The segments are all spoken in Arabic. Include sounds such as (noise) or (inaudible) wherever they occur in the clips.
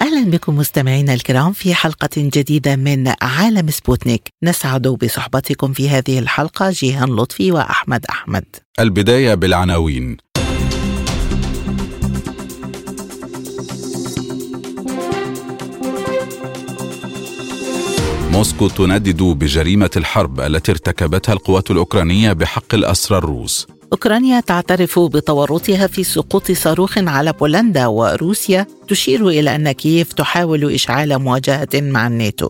أهلا بكم مستمعينا الكرام في حلقة جديدة من عالم سبوتنيك. نسعد بصحبتكم في هذه الحلقة جيهان لطفي وأحمد أحمد. البداية بالعناوين. موسكو تندد بجريمة الحرب التي ارتكبتها القوات الأوكرانية بحق الأسرى الروس. أوكرانيا تعترف بتورطها في سقوط صاروخ على بولندا وروسيا تشير إلى أن كييف تحاول إشعال مواجهة مع الناتو.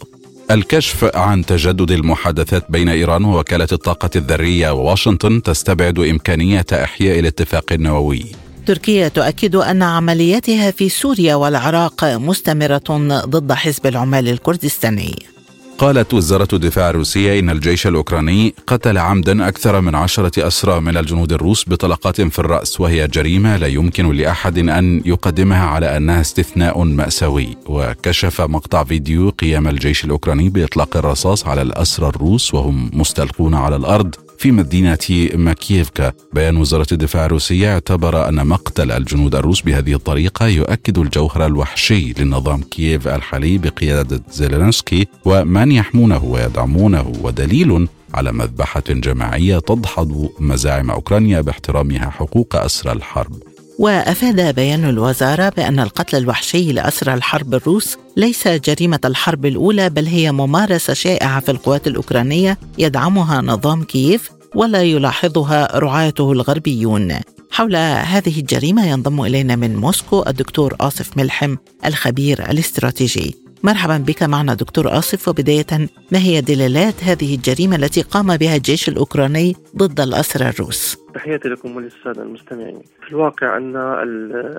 الكشف عن تجدد المحادثات بين إيران ووكالة الطاقة الذرية وواشنطن تستبعد إمكانية إحياء الاتفاق النووي. تركيا تؤكد أن عملياتها في سوريا والعراق مستمرة ضد حزب العمال الكردستاني. قالت وزارة الدفاع الروسية إن الجيش الأوكراني قتل عمدا أكثر من عشرة أسرى من الجنود الروس بطلقات في الرأس وهي جريمة لا يمكن لأحد أن يقدمها على أنها استثناء مأساوي. وكشف مقطع فيديو قيام الجيش الأوكراني بإطلاق الرصاص على الأسرى الروس وهم مستلقون على الأرض. في مدينة ماكييفكا. بيان وزارة الدفاع الروسية اعتبر أن مقتل الجنود الروس بهذه الطريقة يؤكد الجوهر الوحشي لنظام كييف الحالي بقيادة زيلينسكي ومن يحمونه ويدعمونه ودليل على مذبحة جماعية تدحض مزاعم أوكرانيا باحترامها حقوق أسرى الحرب. وأفاد بيان الوزارة بأن القتل الوحشي لأسرى الحرب الروس ليس جريمة الحرب الأولى بل هي ممارسة شائعة في القوات الأوكرانية يدعمها نظام كييف ولا يلاحظها رعاته الغربيون. حول هذه الجريمة ينضم إلينا من موسكو الدكتور آصف ملحم الخبير الاستراتيجي. مرحبا بك معنا دكتور آصف وبداية ما هي دلالات هذه الجريمة التي قام بها الجيش الأوكراني ضد الأسرى الروس؟ تحياتي لكم وللسادة المستمعين. في الواقع أن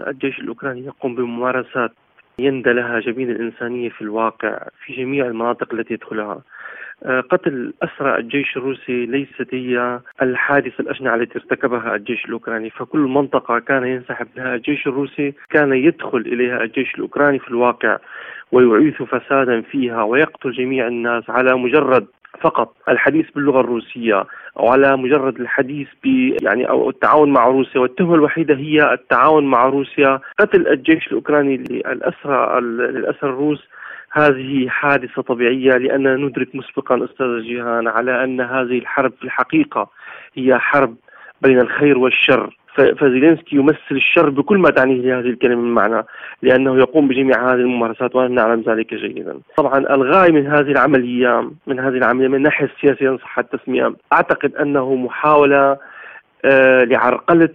الجيش الأوكراني يقوم بممارسات يندى لها جبين الإنسانية في الواقع في جميع المناطق التي يدخلها. قتل أسرى الجيش الروسي ليست هي الحادثة الأشنع التي ارتكبها الجيش الأوكراني. فكل منطقة كان ينسحب لها الجيش الروسي كان يدخل إليها الجيش الأوكراني في الواقع ويعيث فسادا فيها ويقتل جميع الناس على مجرد فقط الحديث باللغة الروسية أو على مجرد الحديث ب يعني أو التعاون مع روسيا. والتهمة الوحيدة هي التعاون مع روسيا. قتل الجيش الأوكراني للأسرى للأسرى الروس هذه حادثة طبيعية لأننا ندرك مسبقا أستاذ جيهان على أن هذه الحرب في الحقيقة هي حرب بين الخير والشر. فزيلينسكي يمثل الشر بكل ما تعنيه هذه الكلمة من معنى لأنه يقوم بجميع هذه الممارسات ونحن نعلم ذلك جيدا. طبعا الغاية من هذه العملية من هذه العملية من الناحية السياسية إن صح التسمية أعتقد أنه محاولة آه لعرقلة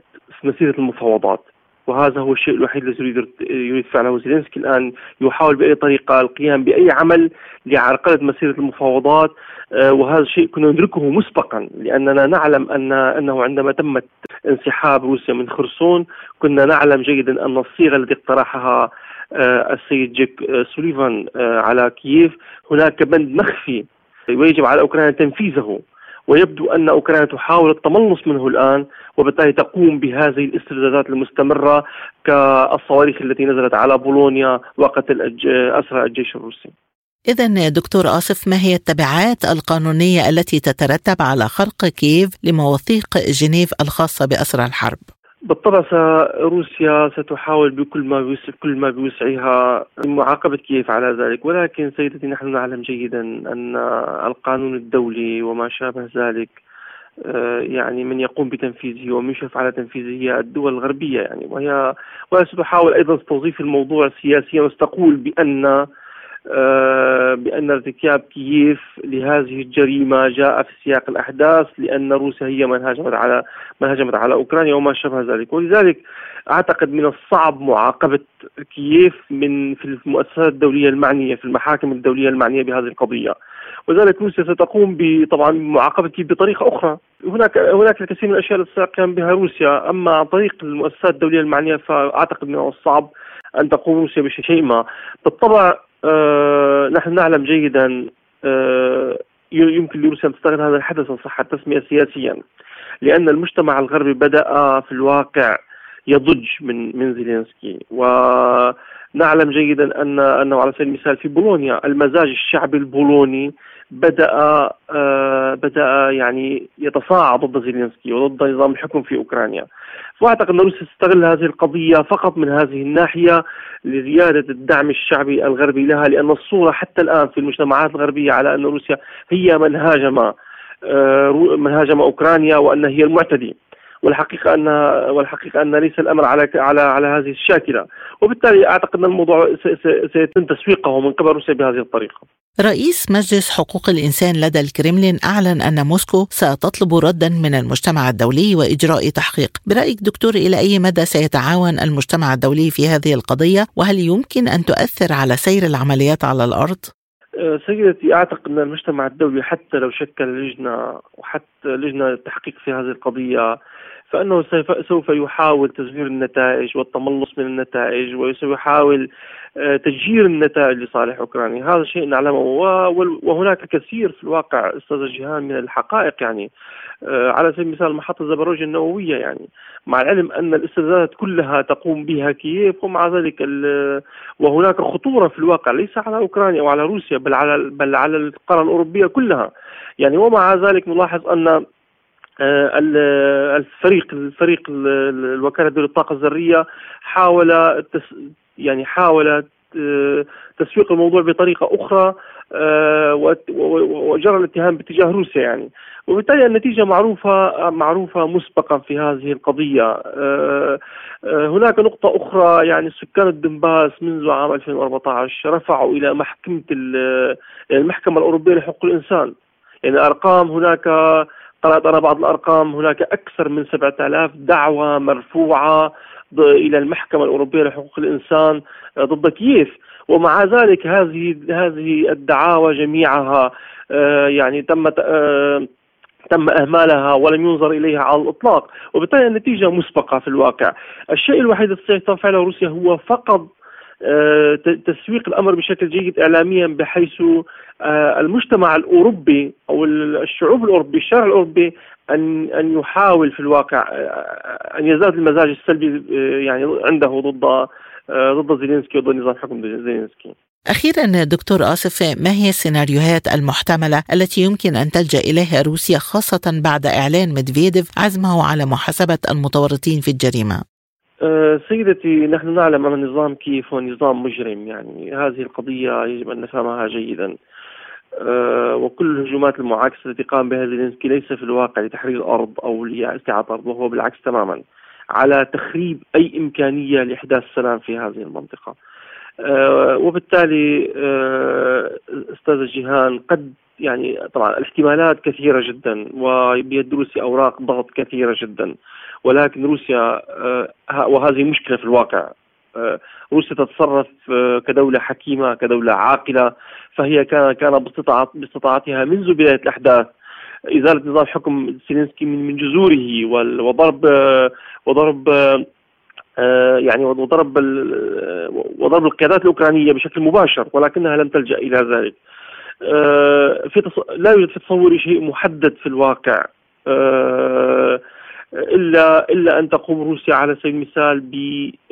مسيرة المفاوضات. وهذا هو الشيء الوحيد الذي يريد يريد فعله زيلينسكي الآن يحاول بأي طريقة القيام بأي عمل لعرقلة مسيرة المفاوضات آه، وهذا الشيء كنا ندركه مسبقا لأننا نعلم ان أنه عندما تمت انسحاب روسيا من خرسون كنا نعلم جيدا أن الصيغة التي اقترحها آه، السيد جيك آه، سوليفان على كييف هناك بند مخفي ويجب على أوكرانيا تنفيذه. ويبدو أن أوكرانيا تحاول التملص منه الآن وبالتالي تقوم بهذه الاستردادات المستمرة كالصواريخ التي نزلت على بولونيا وقتل أسرى الجيش الروسي. إذا دكتور آصف ما هي التبعات القانونية التي تترتب على خرق كييف لمواثيق جنيف الخاصة بأسرى الحرب؟ بالطبع روسيا ستحاول بكل ما بيوسع كل ما بوسعها. معاقبة كييف على ذلك؟ ولكن سيدتي نحن نعلم جيدا أن القانون الدولي وما شابه ذلك آه، يعني من يقوم بتنفيذه ومن يشرف على تنفيذه هي الدول الغربية يعني. وهي وهي ستحاول أيضا توظيف الموضوع سياسيا وستقول بأن بأن ارتكاب كييف لهذه الجريمة جاء في سياق الأحداث لأن روسيا هي من هاجمت على من هاجمت على أوكرانيا وما شابه ذلك. ولذلك أعتقد من الصعب معاقبة كييف من في المؤسسات الدولية المعنية في المحاكم الدولية المعنية بهذه القضية. وذلك روسيا ستقوم طبعا بمعاقبة كييف بطريقة أخرى. هناك هناك الكثير من الأشياء التي ستقوم بها روسيا. أما عن طريق المؤسسات الدولية المعنية فأعتقد من الصعب أن تقوم روسيا بشيء ما. بالطبع آه، نحن نعلم جيدا آه، يمكن لروسيا أن تستغل هذا الحدث إن صح التسمية سياسيا لأن المجتمع الغربي بدأ في الواقع يضج من من زيلينسكي ونعلم جيدا أن أنه على سبيل المثال في بولونيا المزاج الشعبي البولوني بدأ آه بدأ يعني يتصاعد ضد زيلينسكي وضد نظام الحكم في أوكرانيا. وأعتقد أن روسيا تستغل هذه القضية فقط من هذه الناحية لزيادة الدعم الشعبي الغربي لها لأن الصورة حتى الآن في المجتمعات الغربية على أن روسيا هي من هاجم آه من هاجم أوكرانيا وأن هي المعتدي والحقيقة ان والحقيقة أن ليس الأمر على على على هذه الشاكلة وبالتالي أعتقد أن الموضوع سيتم تسويقه من قبل روسيا بهذه الطريقة. رئيس مجلس حقوق الإنسان لدى الكرملين أعلن أن موسكو ستطلب ردا من المجتمع الدولي وإجراء تحقيق، برأيك دكتور إلى أي مدى سيتعاون المجتمع الدولي في هذه القضية وهل يمكن أن تؤثر على سير العمليات على الأرض؟ أه، سيدتي أعتقد أن المجتمع الدولي حتى لو شكل لجنة وحتى لجنة تحقيق في هذه القضية فإنه سوف يحاول تزوير النتائج والتملص من النتائج وسوف يحاول آه، تسجيل النتائج لصالح أوكرانيا، هذا شيء نعلمه. وهناك كثير في الواقع أستاذ جيهان من الحقائق يعني. آه، على سبيل المثال محطة زبروجيا النووية يعني. مع العلم أن الاستفزازات كلها تقوم بها كييف ومع ذلك وهناك خطورة في الواقع ليس على أوكرانيا وعلى روسيا بل على بل على القاره الأوروبية كلها. يعني ومع ذلك نلاحظ أن الفريق الفريق الوكالة الدولية للطاقة الذرية حاول يعني حاول آه، تسويق الموضوع بطريقة أخرى آه، وجرى الاتهام باتجاه روسيا يعني. وبالتالي النتيجة معروفة معروفة مسبقا في هذه القضية. هناك نقطة أخرى يعني سكان الدنباس منذ عام 2014 رفعوا إلى محكمة المحكمة الأوروبية لحقوق الإنسان. يعني أرقام هناك قرأت أنا بعض الأرقام. هناك أكثر من 7000 دعوة مرفوعة إلى المحكمة الأوروبية لحقوق الإنسان ضد كييف. ومع ذلك هذه هذه الدعاوى جميعها آه، يعني تم آه، تم إهمالها ولم ينظر إليها على الإطلاق. وبالتالي النتيجة مسبقة في الواقع. الشيء الوحيد الذي تفعله روسيا هو فقط تسويق الأمر بشكل جيد اعلاميا بحيث آه، المجتمع الأوروبي أو الشعوب الاوروبيه الشارع الأوروبي أن أن يحاول في الواقع آه، أن يزداد المزاج السلبي آه، يعني عنده ضد ضد زيلينسكي وضد نظام حكم زيلينسكي. أخيرا دكتور آصف ما هي السيناريوهات المحتملة التي يمكن أن تلجأ إليها روسيا خاصة بعد إعلان ميدفيديف عزمه على محاسبة المتورطين في الجريمة؟ أه سيدتي نحن نعلم أن نظام كيف هو نظام مجرم يعني هذه القضية يجب أن نفهمها جيدا. أه وكل الهجومات المعاكسة التي قام بها زيلينسكي ليس في الواقع لتحرير الأرض أو لاستعادة الأرض وهو بالعكس تماما على تخريب أي إمكانية لإحداث سلام في هذه المنطقة. أه وبالتالي أستاذ جيهان قد يعني طبعا الاحتمالات كثيرة جدا وبيد أوراق ضغط كثيرة جدا. ولكن روسيا آه، وهذه مشكلة في الواقع. آه، روسيا تتصرف آه، كدولة حكيمة كدولة عاقلة فهي كان كان باستطاعتها منذ بداية الأحداث. إزالة نظام حكم سيلينسكي من جذوره وضرب وضرب يعني وضرب وضرب القيادات الأوكرانية بشكل مباشر ولكنها لم تلجأ إلى ذلك. في. لا يوجد في تصوري شيء محدد في الواقع. الا إلا أن تقوم روسيا على سبيل المثال ب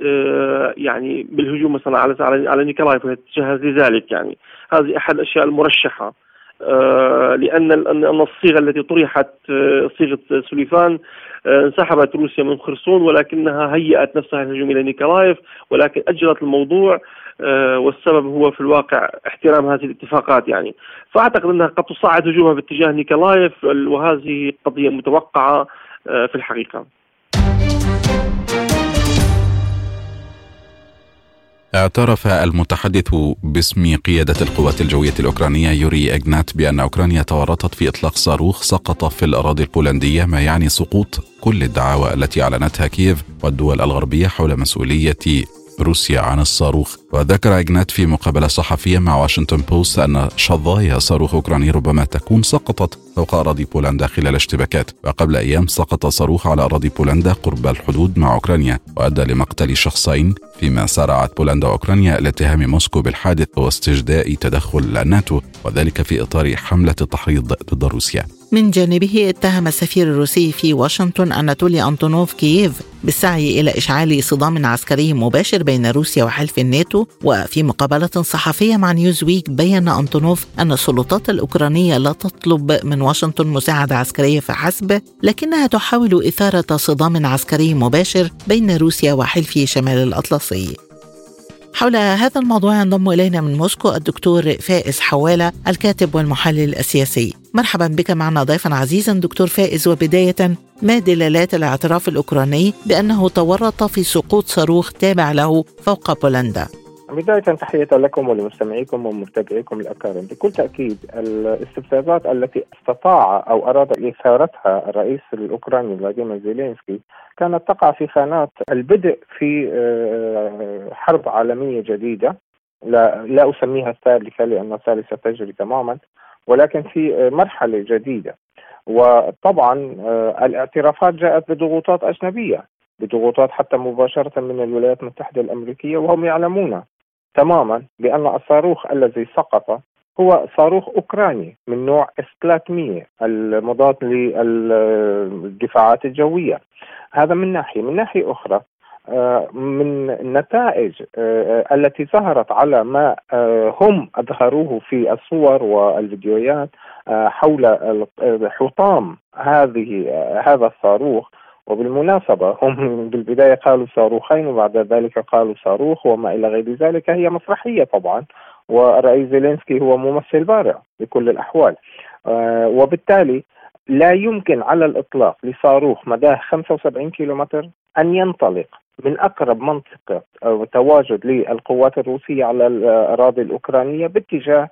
آه، يعني بالهجوم مثلا على على نيكولايف وتتجهز لذلك يعني. هذه أحد الأشياء المرشحة. آه، لأن ان الصيغة التي طرحت آه، صيغة سوليفان انسحبت روسيا من خرسون ولكنها هيأت نفسها للهجوم إلى نيكولايف ولكن اجلت الموضوع والسبب هو في الواقع احترام هذه الاتفاقات يعني. فأعتقد أنها قد تصعد هجومها باتجاه نيكولايف وهذه قضية متوقعة. في الحقيقة. اعترف المتحدث باسم قيادة القوات الجوية الأوكرانية يوري إغنات بأن أوكرانيا تورطت في إطلاق صاروخ سقط في الأراضي البولندية ما يعني سقوط كل الدعاوى التي أعلنتها كييف والدول الغربية حول مسؤولية روسيا عن الصاروخ. وذكر إجنات في مقابلة صحفية مع واشنطن بوست أن شظايا صاروخ أوكراني ربما تكون سقطت فوق أراضي بولندا خلال اشتباكات. وقبل أيام سقط صاروخ على أراضي بولندا قرب الحدود مع أوكرانيا وأدى لمقتل شخصين فيما سارعت بولندا وأوكرانيا إلى اتهام موسكو بالحادث واستجداء تدخل الناتو وذلك في إطار حملة التحريض ضد روسيا. من جانبه اتهم السفير الروسي في واشنطن أناتولي أنطونوف كييف بالسعي إلى إشعال صدام عسكري مباشر بين روسيا وحلف الناتو وفي مقابلة صحفية مع نيوزويك بين أنطونوف أن السلطات الأوكرانية لا تطلب من واشنطن مساعدة عسكرية فحسب لكنها تحاول إثارة صدام عسكري مباشر بين روسيا وحلف شمال الأطلسي. حول هذا الموضوع ينضم إلينا من موسكو الدكتور فائز حوالة الكاتب والمحلل السياسي. مرحبا بك معنا ضيفا عزيزا دكتور فائز وبداية ما دلالات الاعتراف الأوكراني بأنه تورط في سقوط صاروخ تابع له فوق بولندا. بداية تحية لكم ولمستمعيكم ومتابعيكم الأكارم بكل تأكيد الاستفزازات التي استطاع أو أراد إثارتها الرئيس الأوكراني فلاديمير زيلينسكي كانت تقع في خانات البدء في آه، حرب عالمية جديدة. لا, لا أسميها الثالثة لأن الثالثة تجري تماما ولكن في مرحلة جديدة. وطبعا آه، الاعترافات جاءت بضغوطات أجنبية بضغوطات حتى مباشرة من الولايات المتحدة الأمريكية وهم يعلمون تماما بأن الصاروخ الذي سقط هو صاروخ أوكراني من نوع اس 300 المضاد للدفاعات الجوية. هذا من ناحية. من ناحية أخرى آه، من النتائج آه، التي ظهرت على ما آه، هم أظهروه في الصور والفيديوهات حول حطام هذه هذا الصاروخ وبالمناسبة هم بالبداية قالوا صاروخين وبعد ذلك قالوا صاروخ وما إلى غير ذلك هي مسرحية طبعا والرئيس زيلينسكي هو ممثل بارع بكل الأحوال. آه وبالتالي لا يمكن على الإطلاق لصاروخ مداه 75 كيلومتر أن ينطلق من أقرب منطقة أو تواجد للقوات الروسية على الأراضي الأوكرانية باتجاه آه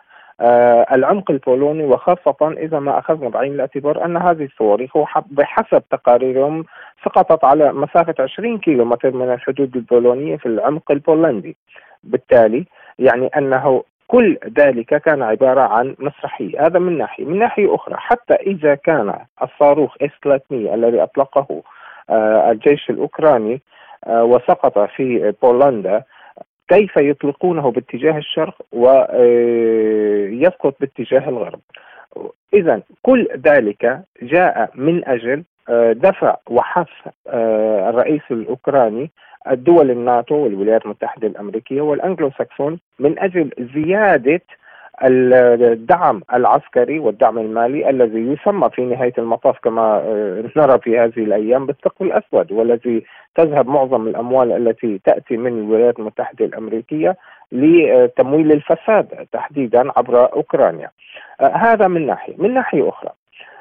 العمق البولوني وخاصة إذا ما أخذنا بعين الاعتبار أن هذه الصواريخ بحسب تقاريرهم سقطت على مسافة 20 كيلومتر من الحدود البولونية في العمق البولندي. بالتالي يعني أنه كل ذلك كان عبارة عن مسرحية. هذا من ناحية. من ناحية أخرى حتى إذا كان الصاروخ اس 300 الذي أطلقه آه الجيش الأوكراني آه وسقط في بولندا كيف يطلقونه باتجاه الشرق ويسقط آه، باتجاه الغرب. إذا كل ذلك جاء من أجل آه، دفع وحث آه، الرئيس الأوكراني الدول الناتو والولايات المتحدة الأمريكية والأنجلو ساكسون من أجل زيادة الدعم العسكري والدعم المالي الذي يسمى في نهاية المطاف كما آه، نرى في هذه الأيام بالثقب الأسود والذي تذهب معظم الأموال التي تأتي من الولايات المتحدة الأمريكية لتمويل الفساد تحديدا عبر أوكرانيا آه، هذا من ناحية من ناحية أخرى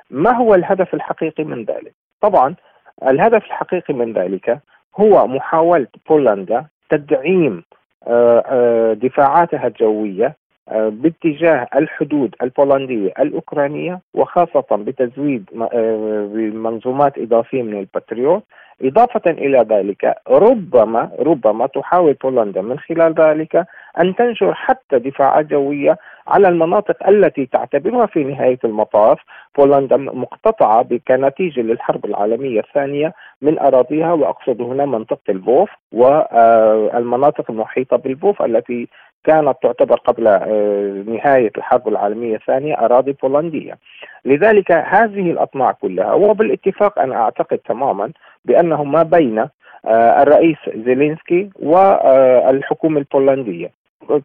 ما هو الهدف الحقيقي من ذلك؟ طبعا الهدف الحقيقي من ذلك هو محاولة بولندا تدعيم آه، دفاعاتها الجوية آه، باتجاه الحدود البولندية الأوكرانية وخاصة بتزويد آه، بمنظومات إضافية من الباتريوت. إضافة إلى ذلك ربما ربما تحاول بولندا من خلال ذلك أن تنشر حتى دفاعات جوية على المناطق التي تعتبرها في نهاية المطاف. بولندا مقتطعة كنتيجة للحرب العالمية الثانية من أراضيها وأقصد هنا منطقة البوف والمناطق المحيطة بالبوف التي كانت تعتبر قبل آه، نهاية الحرب العالمية الثانية أراضي بولندية. لذلك هذه الأطماع كلها وبالاتفاق أنا أعتقد تماما بأنه ما بين آه، الرئيس زيلينسكي والحكومة البولندية.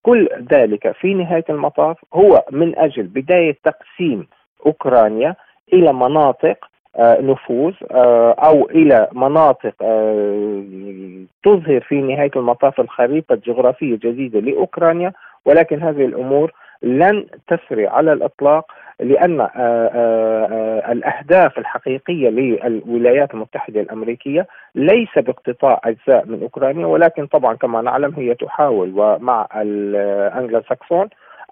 كل ذلك في نهاية المطاف هو من أجل بداية تقسيم أوكرانيا إلى مناطق آه، نفوذ آه، أو إلى مناطق آه، تظهر في نهاية المطاف الخريطة الجغرافية الجديدة لأوكرانيا ولكن هذه الأمور لن تسري على الإطلاق لأن الأهداف الحقيقية للولايات المتحدة الأمريكية ليس باقتطاع أجزاء من أوكرانيا ولكن طبعا كما نعلم هي تحاول ومع الانجلو ساكسون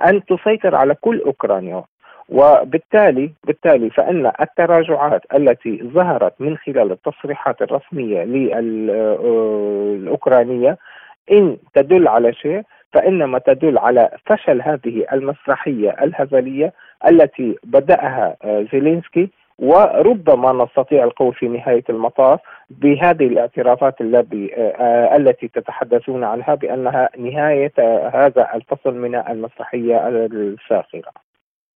أن تسيطر على كل أوكرانيا. وبالتالي بالتالي فإن التراجعات التي ظهرت من خلال التصريحات الرسمية للأوكرانية إن تدل على شيء فإنما تدل على فشل هذه المسرحية الهزلية التي بدأها آه، زيلينسكي وربما نستطيع القول في نهاية المطاف بهذه الاعترافات التي آه، التي تتحدثون عنها بأنها نهاية هذا الفصل من المسرحية الساخرة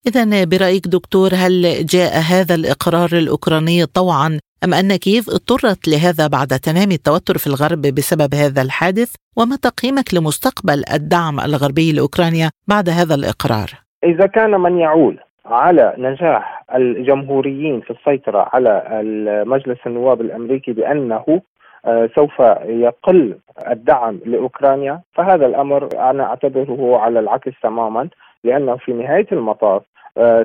إذا برأيك دكتور هل جاء هذا الإقرار الأوكراني طوعا أم أن كييف اضطرت لهذا بعد تمام التوتر في الغرب بسبب هذا الحادث؟ وما تقييمك لمستقبل الدعم الغربي لأوكرانيا بعد هذا الإقرار؟ إذا كان من يعول على نجاح الجمهوريين في السيطرة على مجلس النواب الأمريكي بأنه آه، سوف يقل الدعم لأوكرانيا فهذا الأمر أنا أعتبره على العكس تماما لأنه في نهاية المطاف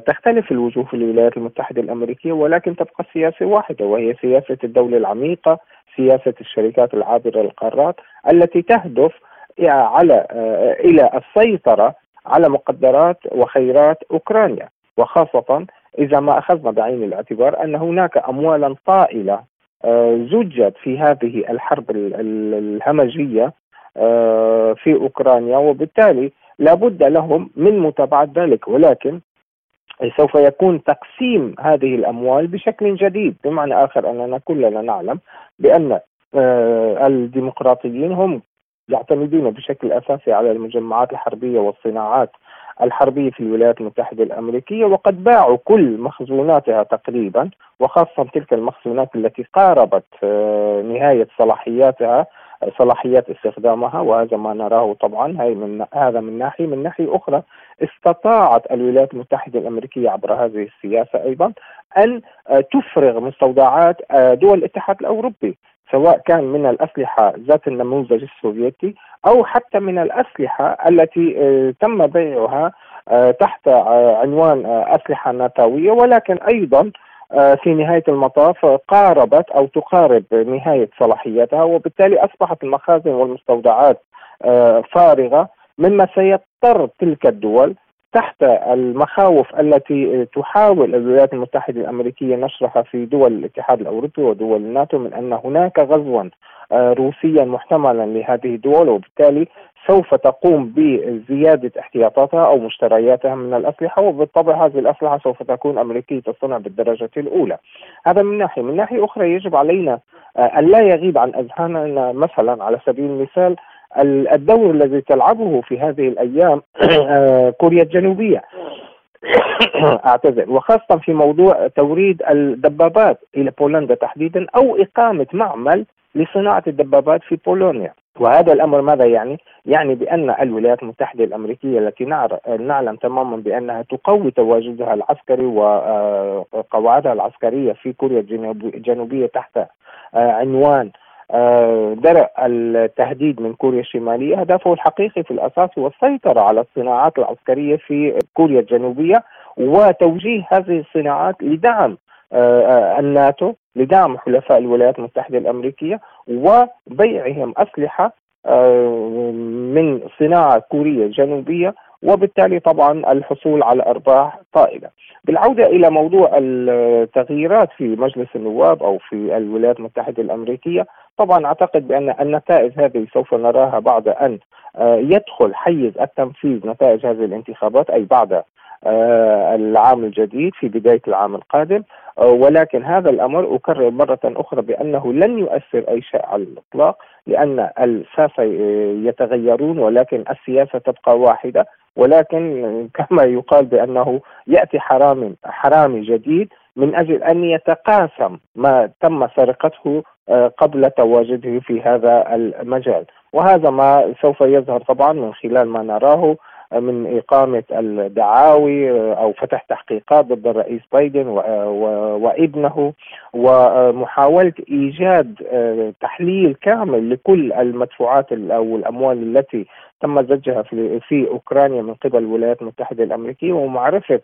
تختلف الوجوه في الولايات المتحدة الأمريكية ولكن تبقى السياسة واحدة وهي سياسة الدولة العميقة سياسة الشركات العابرة للقارات التي تهدف على آه، إلى السيطرة على مقدرات وخيرات أوكرانيا. وخاصة إذا ما أخذنا بعين الاعتبار أن هناك اموالا طائلة آه، زجت في هذه الحرب الهمجية في أوكرانيا وبالتالي لابد لهم من متابعة ذلك. ولكن سوف يكون تقسيم هذه الأموال بشكل جديد. بمعنى آخر أننا كلنا نعلم بأن آه، الديمقراطيين هم يعتمدون بشكل أساسي على المجمعات الحربية والصناعات الحربية في الولايات المتحدة الأمريكية وقد باعوا كل مخزوناتها تقريبا وخاصه تلك المخزونات التي قاربت آه، نهاية صلاحياتها صلاحيات استخدامها وهذا ما نراه طبعا. هي من هذا من ناحية. من ناحية أخرى استطاعت الولايات المتحدة الأمريكية عبر هذه السياسة أيضا أن تفرغ مستودعات دول الاتحاد الأوروبي سواء كان من الأسلحة ذات النموذج السوفيتي أو حتى من الأسلحة التي تم بيعها تحت عنوان أسلحة ناتوية. ولكن أيضا آه، في نهاية المطاف قاربت أو تقارب نهاية صلاحيتها وبالتالي أصبحت المخازن والمستودعات آه، فارغة مما سيضطر تلك الدول تحت المخاوف التي تحاول الولايات المتحدة الأمريكية نشرها في دول الاتحاد الأوروبي ودول الناتو من أن هناك غزوا آه، روسيا محتملا لهذه الدول وبالتالي سوف تقوم بزيادة احتياطاتها أو مشترياتها من الأسلحة وبالطبع هذه الأسلحة سوف تكون أمريكية الصنع بالدرجة الأولى. هذا من ناحية. من ناحية أخرى يجب علينا آه، أن لا يغيب عن أذهاننا مثلا على سبيل المثال الدور الذي تلعبه في هذه الأيام (clears throat) آه، كوريا الجنوبية. (clears throat) أعتذر. وخاصة في موضوع توريد الدبابات إلى بولندا تحديدا أو إقامة معمل لصناعة الدبابات في بولونيا. وهذا الأمر ماذا يعني؟ يعني بأن الولايات المتحدة الأمريكية التي نعلم تماما بأنها تقوي تواجدها العسكري وقواعدها العسكرية في كوريا الجنوبية تحت عنوان درء التهديد من كوريا الشمالية هدفه الحقيقي في الأساس هو السيطرة على الصناعات العسكرية في كوريا الجنوبية وتوجيه هذه الصناعات لدعم الناتو لدعم حلفاء الولايات المتحدة الأمريكية وبيعهم أسلحة آه، من صناعة كورية جنوبية وبالتالي طبعا الحصول على أرباح طائلة. بالعودة إلى موضوع التغييرات في مجلس النواب أو في الولايات المتحدة الأمريكية طبعا أعتقد بأن النتائج هذه سوف نراها بعد أن آه، يدخل حيز التنفيذ نتائج هذه الانتخابات أي بعد آه، العام الجديد في بداية العام القادم. آه، ولكن هذا الأمر أكرر مرة أخرى بأنه لن يؤثر أي شيء على الإطلاق لأن الساسة يتغيرون ولكن السياسة تبقى واحدة. ولكن كما يقال بأنه يأتي حرامي حرامي جديد من أجل أن يتقاسم ما تم سرقته قبل تواجده في هذا المجال. وهذا ما سوف يظهر طبعا من خلال ما نراه من إقامة الدعاوي أو فتح تحقيقات ضد الرئيس بايدن وابنه ومحاولة إيجاد آه، تحليل كامل لكل المدفوعات أو الأموال التي تم زجها في أوكرانيا من قبل الولايات المتحدة الأمريكية ومعرفة آه،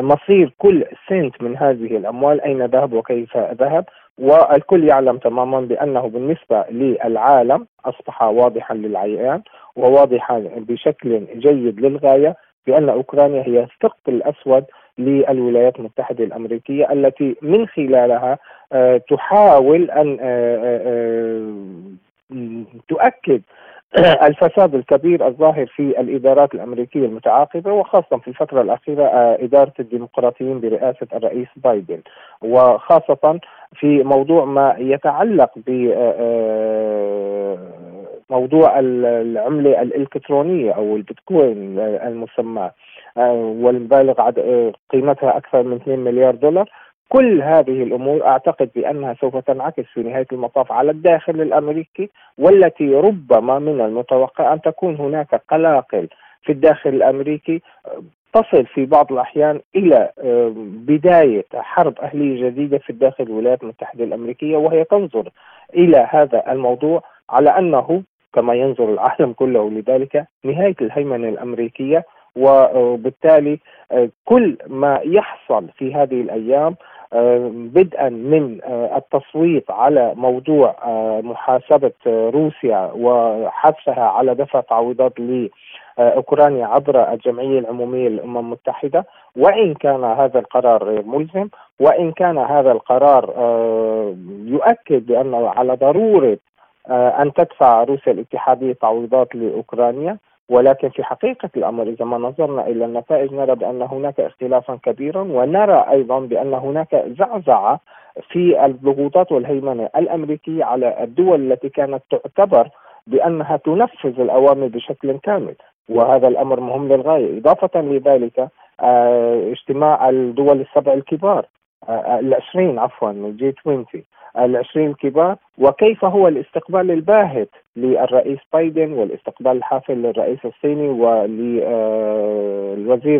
مصير كل سنت من هذه الأموال أين ذهب وكيف ذهب؟ والكل يعلم تماما بأنه بالنسبة للعالم أصبح واضحا للعيان وواضحا بشكل جيد للغاية بأن أوكرانيا هي الثقب الأسود للولايات المتحدة الأمريكية التي من خلالها آه، تحاول أن آه، تؤكد (clears throat) الفساد الكبير الظاهر في الإدارات الأمريكية المتعاقبة وخاصة في الفترة الأخيرة آه، إدارة الديمقراطيين برئاسة الرئيس بايدن. وخاصة في موضوع ما يتعلق ب آه، آه، موضوع العملة الإلكترونية أو البيتكوين المسماة والبالغ قيمتها أكثر من 2 مليار دولار. كل هذه الأمور أعتقد بأنها سوف تنعكس في نهاية المطاف على الداخل الأمريكي والتي ربما من المتوقع أن تكون هناك قلاقل في الداخل الأمريكي تصل في بعض الأحيان إلى آه، بداية حرب أهلية جديدة في الداخل الولايات المتحدة الأمريكية وهي تنظر إلى هذا الموضوع على أنه كما ينظر العالم كله لذلك نهاية الهيمنة الأمريكية وبالتالي آه، كل ما يحصل في هذه الأيام آه، بدءا من آه، التصويت على موضوع محاسبة روسيا وحثها على دفع تعويضات لاوكرانيا عبر الجمعية العمومية للأمم المتحدة. وإن كان هذا القرار غير ملزم وإن كان هذا القرار يؤكد بانه على ضرورة أن تدفع روسيا الاتحادية تعويضات لأوكرانيا. ولكن في حقيقة الأمر إذا ما نظرنا إلى النتائج نرى بأن هناك اختلافا كبيرا ونرى أيضا بأن هناك زعزعة في الضغوطات والهيمنة الأمريكية على الدول التي كانت تعتبر بأنها تنفذ الأوامر بشكل كامل. وهذا الأمر مهم للغاية. إضافة لذلك آه، اجتماع الدول السبع الكبار. العشرين عفوا ال G 20 العشرين الكبار وكيف هو الاستقبال الباهت للرئيس بايدن والاستقبال الحافل للرئيس الصيني وللوزير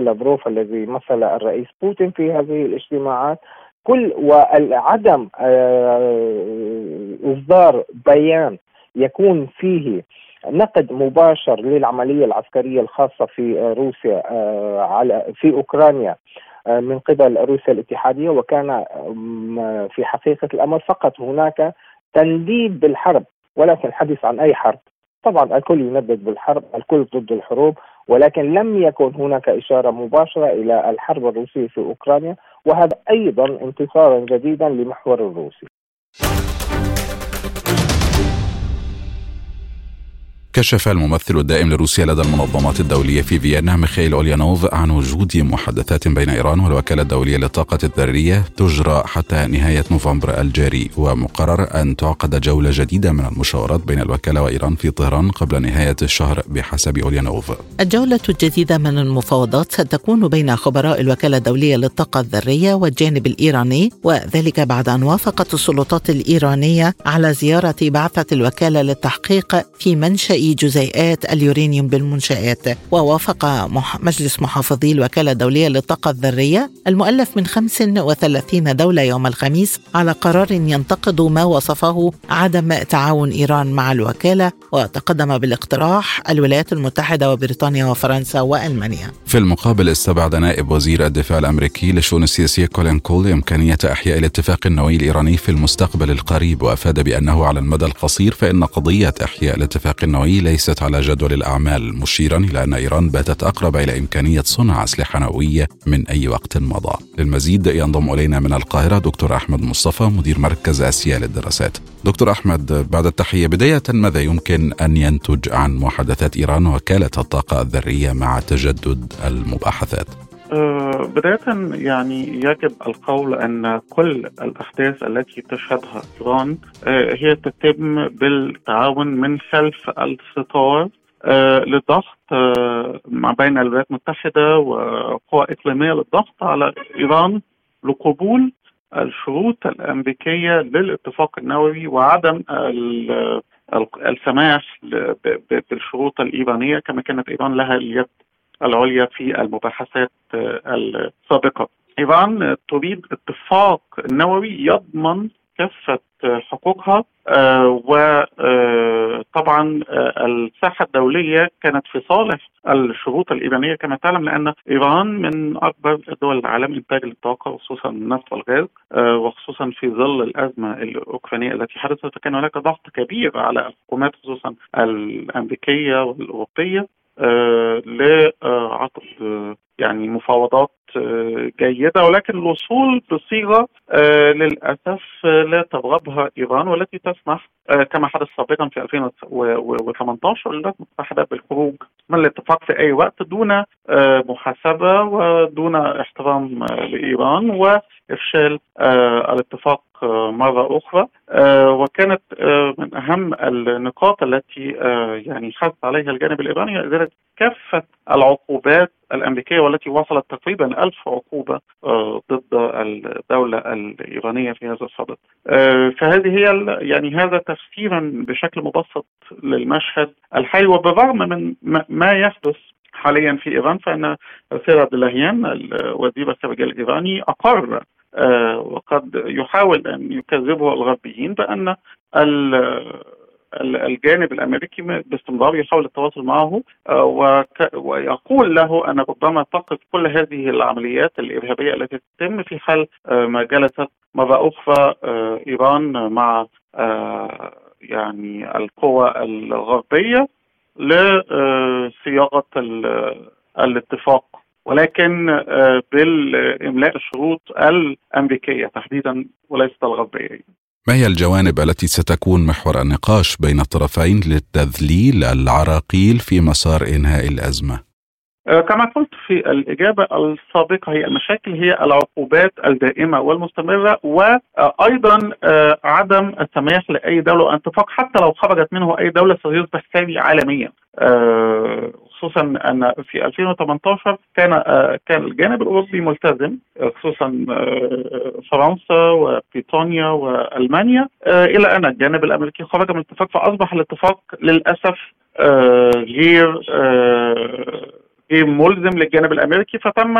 لافروف الذي مثل الرئيس بوتين في هذه الاجتماعات؟ كل وعدم آه، إصدار بيان يكون فيه نقد مباشر للعملية العسكرية الخاصة في روسيا آه، على في أوكرانيا. من قبل روسيا الاتحادية وكان في حقيقة الأمر فقط هناك تنديد بالحرب ولكن الحديث عن أي حرب. طبعا الكل يندد بالحرب الكل ضد الحروب ولكن لم يكن هناك إشارة مباشرة إلى الحرب الروسية في أوكرانيا وهذا أيضا انتصارا جديدا لمحور الروسي. كشف الممثل الدائم لروسيا لدى المنظمات الدولية في فيينا ميخائيل أوليانوف عن وجود محادثات بين إيران والوكالة الدولية للطاقة الذرية تجرى حتى نهاية نوفمبر الجاري ومقرر أن تعقد جولة جديدة من المشاورات بين الوكالة وإيران في طهران قبل نهاية الشهر بحسب أوليانوف. الجولة الجديدة من المفاوضات ستكون بين خبراء الوكالة الدولية للطاقة الذرية والجانب الإيراني وذلك بعد أن وافقت السلطات الإيرانية على زيارة بعثة الوكالة للتحقيق في منشأ جزيئات اليورانيوم بالمنشآت. ووافق مجلس محافظي الوكالة الدولية للطاقة الذرية المؤلف من 35 دولة يوم الخميس على قرار ينتقد ما وصفه عدم تعاون إيران مع الوكالة. وتقدم بالاقتراح الولايات المتحدة وبريطانيا وفرنسا وألمانيا. في المقابل استبعد نائب وزير الدفاع الأمريكي للشؤون السياسية كولين كول إمكانية إحياء الاتفاق النووي الإيراني في المستقبل القريب. وأفاد بأنه على المدى القصير فإن قضية إحياء الاتفاق النووي النووي ليست على جدول الأعمال مشيرا إلى أن إيران باتت أقرب إلى إمكانية صنع أسلحة نووية من أي وقت مضى. للمزيد ينضم إلينا من القاهرة دكتور أحمد مصطفى مدير مركز آسيا للدراسات. دكتور أحمد بعد التحية بداية ماذا يمكن أن ينتج عن محادثات إيران وكالة الطاقة الذرية مع تجدد المباحثات؟ بداية يعني يجب القول أن كل الأحداث التي تشهدها إيران آه، هي تتم بالتعاون من خلف الستار آه، للضغط ما بين الولايات المتحدة وقوى إقليمية للضغط على إيران لقبول الشروط الأمريكية للاتفاق النووي وعدم السماح بالشروط الإيرانية كما كانت إيران لها اليد العليا في المباحثات السابقة. إيران تريد اتفاق نووي يضمن كافة حقوقها آه، وطبعا آه، الساحة الدولية كانت في صالح الشروط الإيرانية كما تعلم لأن إيران من أكبر دول العالم إنتاج للطاقة خصوصا النفط والغاز آه، وخصوصا في ظل الأزمة الأوكرانية التي حدثت فكان هناك ضغط كبير على الحكومات خصوصا الأمريكية والأوروبية. لعقد يعني مفاوضات جيدة ولكن الوصول بصيغة للأسف لا ترغبها إيران والتي تسمح كما حدث سابقا في 2018 للولايات المتحدة بالخروج من الاتفاق في أي وقت دون محاسبة ودون احترام لإيران وإفشال الاتفاق مرة أخرى. وكانت من أهم النقاط التي يعني حث عليها الجانب الإيراني إزالة كافة العقوبات الأمريكية والتي وصلت تقريبا ألف عقوبة ضد الدولة الإيرانية في هذا الصدد. فهذه هي يعني هذا تفسيرا بشكل مبسط للمشهد الحالي وبالرغم من ما يحدث حاليا في إيران فإن سير عبد اللهيان الوزير الخارجية الإيراني أقر آه وقد يحاول أن يكذبه الغربيين بأن الجانب الأمريكي باستمرار يحاول التواصل معه آه ويقول له أن ربما تقف كل هذه العمليات الإرهابية التي تتم في حال آه ما جلست مرة أخرى إيران مع يعني القوى الغربية لصياغه الاتفاق. ولكن بالاملاء الشروط الأمريكية تحديدا وليست الغربية. ما هي الجوانب التي ستكون محور النقاش بين الطرفين للتذليل العراقيل في مسار إنهاء الأزمة؟ كما قلت في الإجابة السابقة هي المشاكل هي العقوبات الدائمة والمستمرة وأيضا عدم السماح لأي دولة اتفاق حتى لو خرجت منه أي دولة سيصبح ثاني عالميا خصوصا أن في 2018 كان كان الجانب الأوروبي ملتزم خصوصا فرنسا وبريطانيا وألمانيا إلى أن الجانب الأمريكي خرج من الاتفاق فأصبح الاتفاق للأسف غير غير ملزم للجانب الأمريكي فتم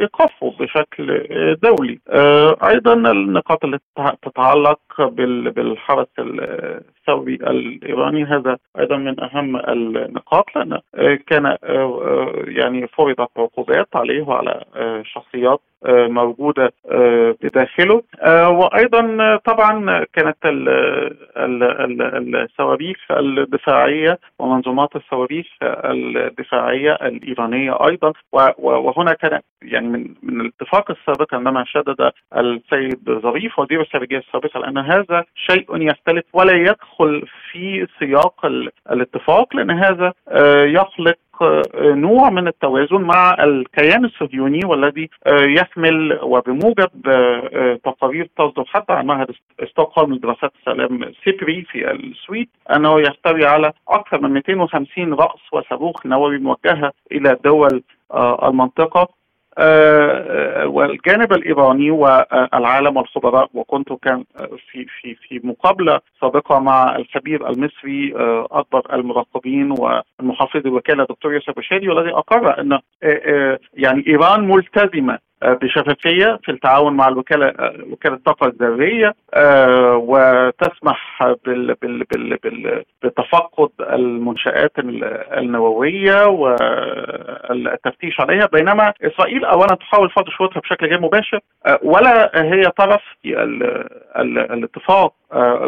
إيقافه بشكل دولي. أيضا النقاط التي تتعلق بالحرس الثوري الإيراني. هذا أيضا من أهم النقاط لأن كان يعني فرضت عقوبات عليه وعلى شخصيات موجودة بداخله. وأيضا طبعا كانت الصواريخ الدفاعية ومنظومات الصواريخ الدفاعية الإيرانية أيضا. وهنا كان يعني من الاتفاق السابق عندما شدد السيد ظريف وزير الخارجيه السابق لأن هذا شيء يختلف ولا يدخل في سياق الاتفاق لأن هذا يخلق نوع من التوازن مع الكيان الصهيوني والذي يحمل وبموجب تقارير تصدر حتى عن معهد ستوكهولم لدراسات السلام سيبري في السويد أنه يحتوي على أكثر من 250 رأس وصاروخ نووي موجهة إلى دول المنطقة. والجانب الإيراني والعالم والخبراء وكنت كان في في في مقابلة سابقة مع الخبير المصري أكبر المراقبين والمحافظ الوكالة دكتور يوسف بشاري والذي أقر أن يعني إيران ملتزمة بشفافية في التعاون مع الوكالة وكالة الطاقة الذرية وتسمح بال بال بال بال بتفقد المنشآت النووية والتفتيش عليها. بينما إسرائيل اولا تحاول فرض شروطها بشكل غير مباشر ولا هي طرف في الاتفاق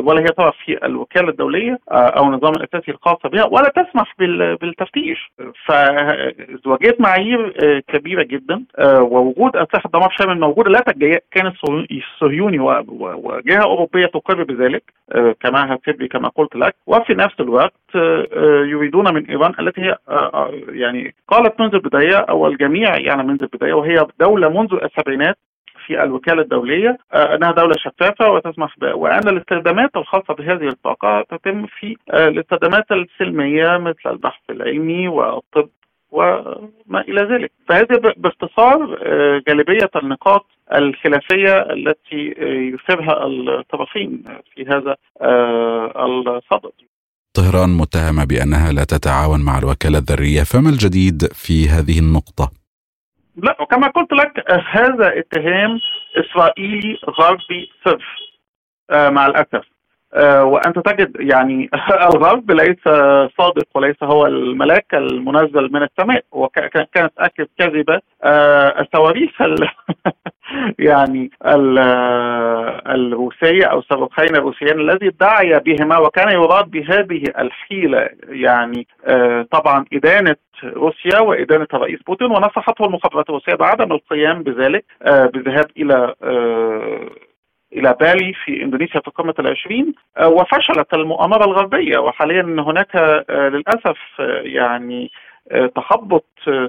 ولا هي طرف في الوكالة الدولية أو النظام الأساسي الخاص بها ولا تسمح بالتفتيش. فازدواجيه معايير كبيرة جدا ووجود اسلحه دمار شامل موجوده لا كان الصهيوني وجهه أوروبية تقر بذلك كما سيبري كما قلت لك. وفي نفس الوقت يريدون من إيران التي هي يعني قالت منذ البداية أو الجميع يعني منذ البداية وهي دولة منذ السبعينات في الوكالة الدولية أنها دولة شفافة وتسمح ب... وأن الاستخدامات الخاصة بهذه الطاقة تتم في الاستخدامات السلمية مثل البحث العلمي والطب وما إلى ذلك. فهذه باختصار جالبيه النقاط الخلافية التي يثيرها الطرفين في هذا الصدد طهران متهمة بأنها لا تتعاون مع الوكالة الذرية فما الجديد في هذه النقطة؟ لا كما قلت لك هذا اتهام إسرائيلي غربي صرف مع الأسف. وأنت تجد يعني (laughs) الغرب ليس صادق وليس هو الملاك المنزل من السماء وكانت اكد كذبه الصواريخ (laughs) يعني الروسية أو الصاروخين الروسيين الذي دعي بهما وكان يراد بهذه الحيلة يعني طبعا إدانة روسيا وإدانة الرئيس بوتين ونصحته المخابرات الروسية بعدم القيام بذلك بالذهاب إلى بالي في إندونيسيا في قمه العشرين وفشلت المؤامرة الغربية وحاليا هناك للأسف يعني تخبط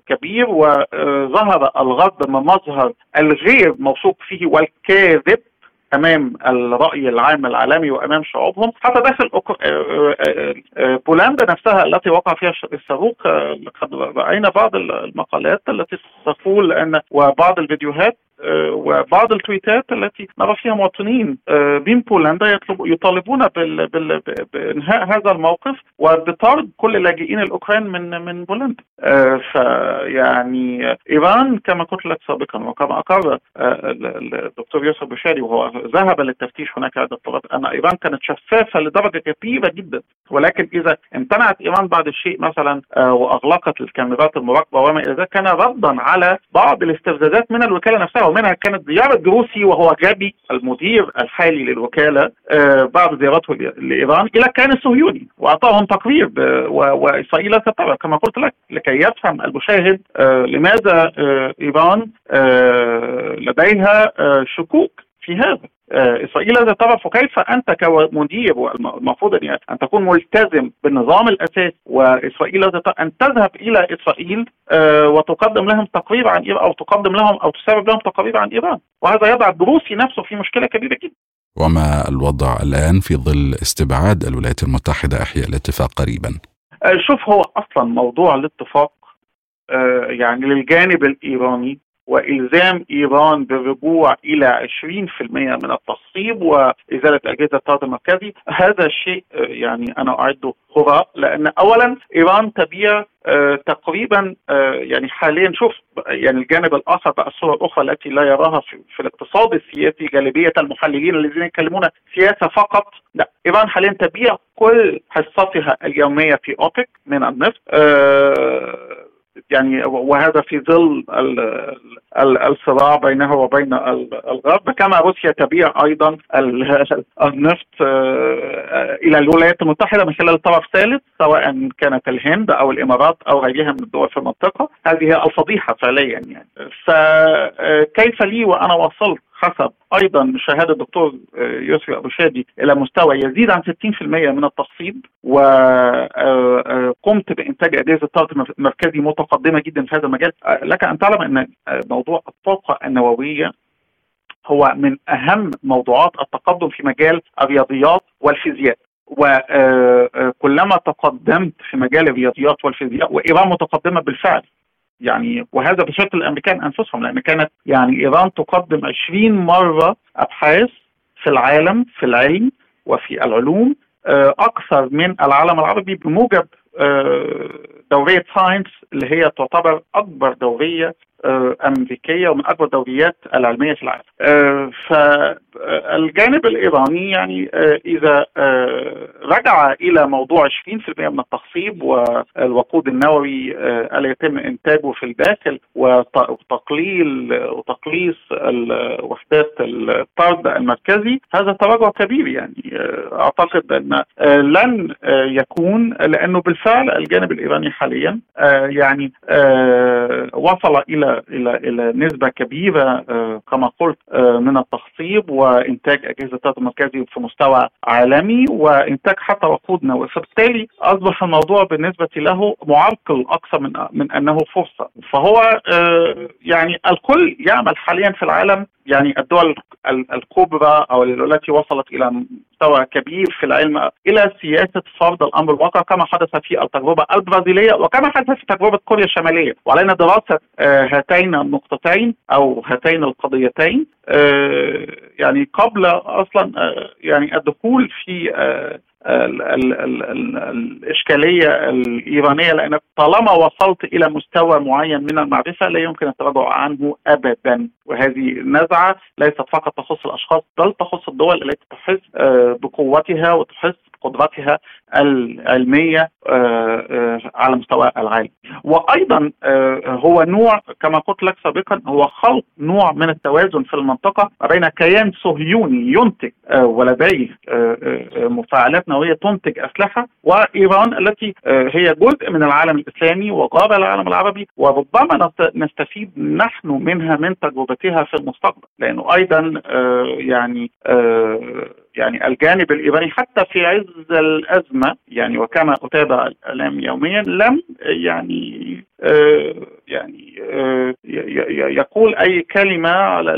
كبير وظهر الغرب بمظهر الغير موثوق فيه والكاذب أمام الرأي العام العالمي وأمام شعوبهم. حتى داخل بولندا نفسها التي وقع فيها الصاروخ قد رأينا بعض المقالات التي تقول أن وبعض الفيديوهات وبعض التويتات التي نرى فيها مواطنين من بولندا يطلب يطالبون بإنهاء هذا الموقف وبطرد كل اللاجئين الأوكران من من بولندا. فيعني إيران كما قلت لك سابقا وكما أقر الدكتور يوسف بشاري وهو ذهب للتفتيش هناك عده مرات أن إيران كانت شفافة لدرجة كبيرة جدا. ولكن إذا امتنعت إيران بعد الشيء مثلا وأغلقت الكاميرات المراقبة وما إلى ذلك كان ردا على بعض الاستفزازات من الوكالة نفسها. ومنها كانت زيارة جروسي وهو جابي المدير الحالي للوكالة بعد زيارته لإيران إلى الكيان الصهيوني وأعطاهم تقرير وإسرائيل سترى كما قلت لك لكي يفهم المشاهد لماذا إيران لديها شكوك في هذا إسرائيل لا تعرف كيف أنت كمدير المفروض أن تكون ملتزم بالنظام الأساسي وإسرائيل أن تذهب إلى إسرائيل وتقدم لهم تقرير عن إيران أو تقدم لهم أو تسبب لهم تقارير عن إيران. وهذا يضع الروسي نفسه في مشكلة كبيرة جدا. وما الوضع الآن في ظل استبعاد الولايات المتحدة أحياء الاتفاق قريبا؟ شوف هو أصلا موضوع الاتفاق يعني للجانب الإيراني. وإلزام إيران بالرجوع إلى 20% من التصويب وإزالة أجهزة الطرد المركزي. هذا الشيء يعني أنا اعده هراء لأن اولا إيران تبيع تقريبا يعني حاليا شوف يعني الجانب الآخر بقى الصورة الأخرى التي لا يراها في, في الاقتصاد السياسي غالبيه المحللين الذين يتكلمون سياسة فقط. لا إيران حاليا تبيع كل حصتها اليومية في أوبك من النفط يعني وهذا في ظل الصراع بينها وبين الغرب. كما روسيا تبيع أيضا (laughs) النفط إلى الولايات المتحدة من خلال طرف ثالث سواء كانت الهند أو الإمارات أو غيرها من الدول في المنطقة. هذه الفضيحة فعليا يعني. فكيف لي وأنا وصلت حسب أيضا شهادة الدكتور يسري أبو شادي إلى مستوى يزيد عن 60% من التخصيب وقمت بإنتاج أجهزة طاقه مركزي متقدمة جدا في هذا المجال. لك أن تعلم أن موضوع الطاقة النووية هو من أهم موضوعات التقدم في مجال الرياضيات والفيزياء. وكلما تقدمت في مجال الرياضيات والفيزياء وإيران متقدمة بالفعل يعني وهذا بشرط الأمريكان أنفسهم لأن كانت يعني إيران تقدم 20 مرة أبحاث في العالم في العلم وفي العلوم أكثر من العالم العربي بموجب دورية ساينس اللي هي تعتبر أكبر دورية أمريكية ومن أكبر الدوريات العلميه في العالم. فالجانب الإيراني يعني إذا رجع إلى موضوع 20% من التخصيب والوقود النووي ألا يتم إنتاجه في الداخل وتقليل وتقليص وحدات الطرد المركزي هذا تراجع كبير يعني أعتقد أن لن يكون لأنه بالفعل الجانب الإيراني حاليا يعني وصل إلى إلى إلى نسبة كبيرة كما قلت من التخصيب وإنتاج أجهزة الطاقه المركزي في مستوى عالمي وإنتاج حتى وقود نووي فبالتالي أصبح الموضوع بالنسبة له معرقل أكثر من من أنه فرصة. فهو يعني الكل يعمل حاليا في العالم. يعني الدول الكبرى أو التي وصلت إلى مستوى كبير في العلم إلى سياسة فرض الأمر الواقع كما حدث في التجربة البرازيلية وكما حدث في تجربة كوريا الشمالية. وعلينا دراسة هاتين النقطتين أو هاتين القضيتين يعني قبل أصلا يعني الدخول في ال ال ال ال الإشكالية الإيرانية لأن طالما وصلت إلى مستوى معين من المعرفة لا يمكن التراجع عنه أبدا. وهذه النزعة ليست فقط تخص الأشخاص بل تخص الدول التي تحس بقوتها وتحس بقدرتها العلميه على مستوى العالم. وأيضا هو نوع كما قلت لك سابقا هو خلق نوع من التوازن في المنطقة بين كيان صهيوني ينتج ولديه مفاعلات نووية تنتج أسلحة وإيران التي هي جزء من العالم الإسلامي وغاب العالم العربي وربما نستفيد نحن منها من تجربتها في المستقبل. لأنه أيضا يعني يعني الجانب الإيراني حتى في عز الأزمة يعني وكما أتابع الاعلام يوميا لم يعني آه يعني آه يقول أي كلمة على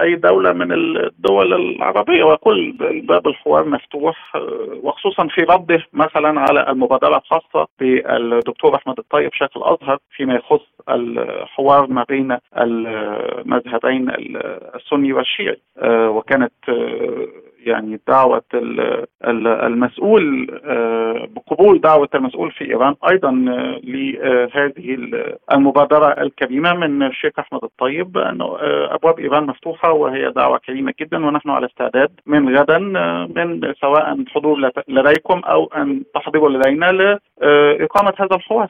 أي دولة من الدول العربية ويقول باب الحوار مفتوح آه وخصوصا في رده مثلا على المبادره الخاصة بالدكتور أحمد الطيب شيخ الازهر فيما يخص الحوار ما بين المذهبين السني والشيعي وكانت يعني دعوة المسؤول بقبول دعوة المسؤول في إيران أيضا لهذه المبادرة الكريمة من الشيخ أحمد الطيب أنه أبواب إيران مفتوحة وهي دعوة كريمة جدا ونحن على استعداد من غدا من سواء حضور لديكم أو أن تحضروا لدينا لإقامة هذا الحوار.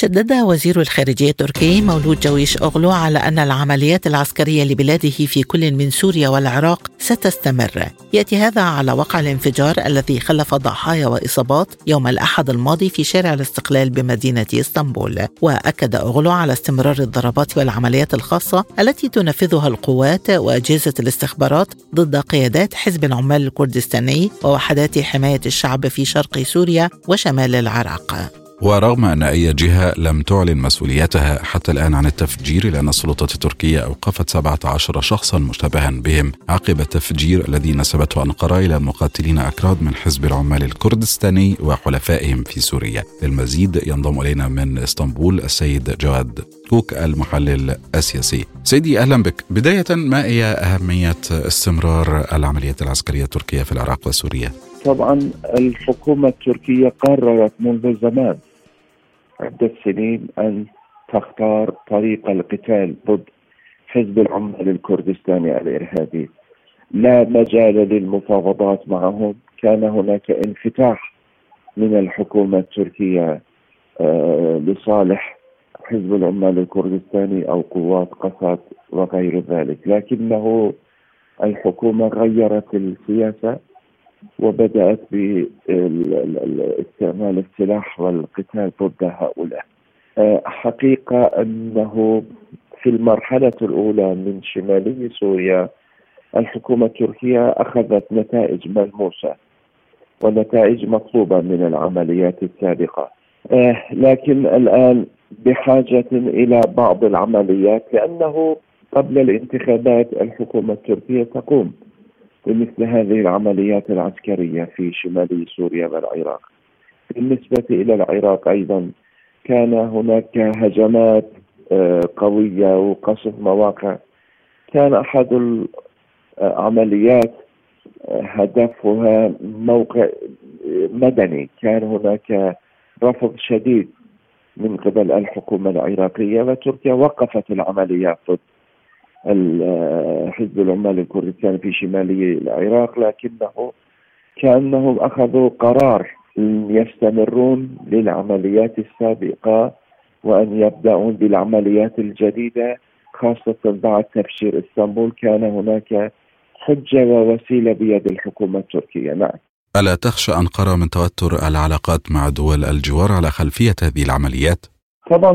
شدد وزير الخارجية التركي مولود جويش أغلو على أن العمليات العسكرية لبلاده في كل من سوريا والعراق ستستمر. يأتي هذا على وقع الانفجار الذي خلف ضحايا وإصابات يوم الأحد الماضي في شارع الاستقلال بمدينة إسطنبول. وأكد أغلو على استمرار الضربات والعمليات الخاصة التي تنفذها القوات وأجهزة الاستخبارات ضد قيادات حزب العمال الكردستاني ووحدات حماية الشعب في شرق سوريا وشمال العراق. ورغم أن أي جهة لم تعلن مسؤوليتها حتى الآن عن التفجير لأن السلطات التركية أوقفت 17 شخصا مشتبها بهم عقب التفجير الذي نسبته أنقرة إلى مقاتلين أكراد من حزب العمال الكردستاني وحلفائهم في سوريا. للمزيد ينضم إلينا من إسطنبول السيد جواد كوك المحلل السياسي. سيدي أهلا بك. بداية ما هي أهمية استمرار العمليات العسكرية التركية في العراق وسوريا؟ طبعا الحكومة التركية قررت منذ زمان عدة سنين أن تختار طريق القتال ضد حزب العمال الكردستاني الإرهابي. لا مجال للمفاوضات معهم. كان هناك انفتاح من الحكومة التركية آه لصالح حزب العمال الكردستاني أو قوات قسد وغير ذلك. لكنه الحكومة غيرت السياسة. وبدأت باستعمال السلاح والقتال ضد هؤلاء. حقيقة أنه في المرحلة الأولى من شمالي سوريا الحكومة التركية أخذت نتائج ملموسة ونتائج مطلوبة من العمليات السابقة. لكن الآن بحاجة إلى بعض العمليات لأنه قبل الانتخابات الحكومة التركية تقوم. بمثل هذه العمليات العسكرية في شمال سوريا والعراق. بالنسبة إلى العراق أيضا كان هناك هجمات قوية وقصف مواقع. كان أحد العمليات هدفها موقع مدني. كان هناك رفض شديد من قبل الحكومة العراقية وتركيا وقفت العمليات ضد حزب العمال الكردستاني في شمالي العراق لكنه كأنهم أخذوا قرار يستمرون للعمليات السابقة وأن يبدأون بالعمليات الجديدة خاصة بعد تفجير إسطنبول. كان هناك حجة ووسيلة بيد الحكومة التركية. نعم. ألا تخشى أنقرة من توتر العلاقات مع دول الجوار على خلفية هذه العمليات؟ طبعا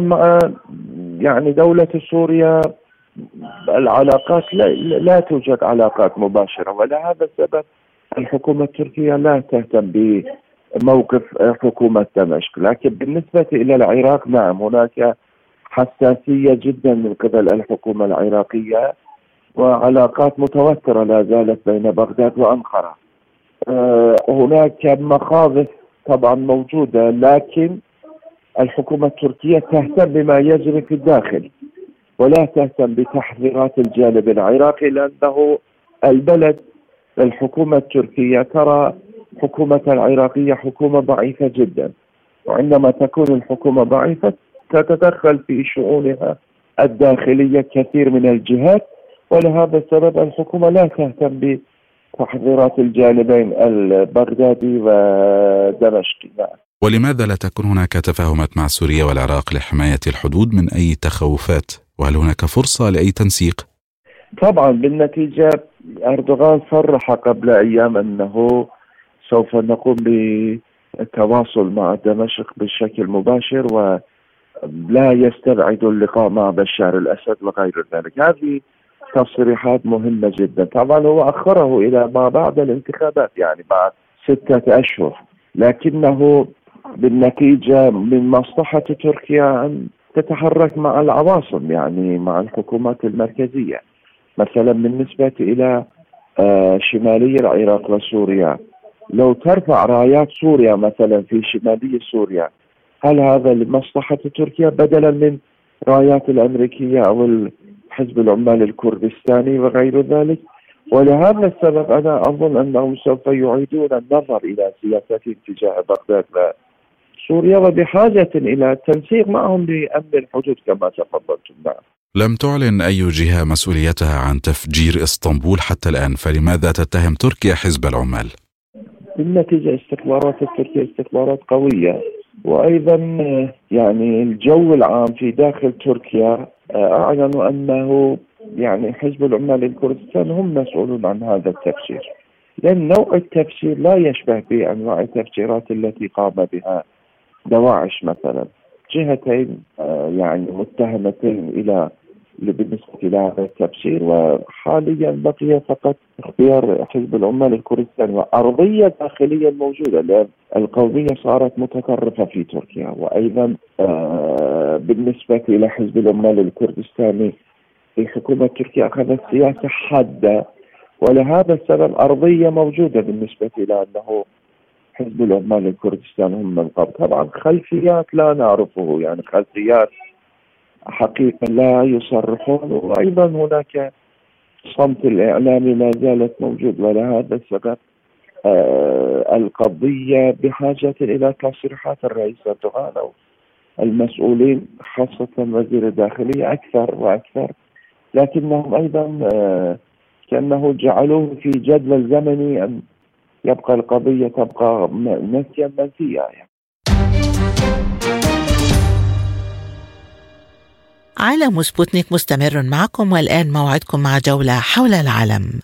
يعني دولة سوريا العلاقات لا, لا توجد علاقات مباشرة ولهذا السبب الحكومة التركية لا تهتم بموقف حكومة دمشق. لكن بالنسبة إلى العراق نعم هناك حساسية جدا من قبل الحكومة العراقية وعلاقات متوترة لا زالت بين بغداد وأنقرة. هناك مخاوف طبعا موجودة لكن الحكومة التركية تهتم بما يجري في الداخل. ولا تهتم بتحذيرات الجانب العراقي لأنه البلد الحكومة التركية ترى حكومة العراقية حكومة ضعيفة جدا وعندما تكون الحكومة ضعيفة تتدخل في شؤونها الداخلية كثير من الجهات ولهذا السبب الحكومة لا تهتم بتحذيرات الجانبين البغدادي ودمشقي. ولماذا لا تكون هناك تفاهمات مع سوريا والعراق لحماية الحدود من أي تخوفات؟ وهل هناك فرصة لأي تنسيق؟ طبعا بالنتيجة أردوغان صرح قبل أيام أنه سوف نقوم بالتواصل مع دمشق بشكل مباشر ولا يستبعد اللقاء مع بشار الأسد وغير ذلك. هذه تصريحات مهمة جدا. طبعا هو أخره إلى ما بعد الانتخابات يعني بعد ستة أشهر. لكنه بالنتيجة من مصلحة تركيا أن تتحرك مع العواصم يعني مع الحكومات المركزية. مثلا بالنسبة إلى آه، شمالي العراق وسوريا. لو ترفع رايات سوريا مثلا في شمالي سوريا هل هذا لمصلحة تركيا بدلا من رايات الأمريكية أو حزب العمال الكردستاني وغير ذلك؟ ولهذا السبب أنا أظن أنهم سوف يعيدون النظر إلى سياستهم تجاه بغداد وسوريا وبحاجة إلى التنسيق معهم لأمن الحدود كما تفضلتم نعم لم تعلن أي جهة مسؤوليتها عن تفجير إسطنبول حتى الآن فلماذا تتهم تركيا حزب العمال؟ بالنتيجة استخبارات التركية استخبارات قوية وأيضا يعني الجو العام في داخل تركيا أعلنوا أنه يعني حزب العمال الكردستان هم مسؤولون عن هذا التفجير لأن نوع التفجير لا يشبه بأنواع التفجيرات التي قام بها دواعش مثلا. جهتين آه، يعني متهمتين إلى بالنسبة لهذا التبشير وحاليا بقي فقط اختيار حزب العمال الكردستاني وأرضية داخليه موجودة لأن القومية صارت متطرفة في تركيا وأيضا آه، بالنسبة إلى حزب العمال الكردستاني في حكومة تركيا أخذت سياسة حادة ولهذا السبب أرضية موجودة بالنسبة إلى أنه حزب العمال الكردستان هم من قبل طبعا خلفيات لا نعرفه يعني خلفيات حقيقة لا يصرحون وأيضا هناك صمت الإعلامي ما زالت موجود ولهذا السبب آه القضية بحاجة إلى تصريحات الرئيس أردوغان أو المسؤولين خاصة وزير الداخلية أكثر وأكثر. لكنهم أيضا آه كأنه جعلوه في جدول زمني يبقى القضية تبقى نسيا منسيا يعني. عالم سبوتنيك مستمر معكم والآن موعدكم مع جولة حول العالم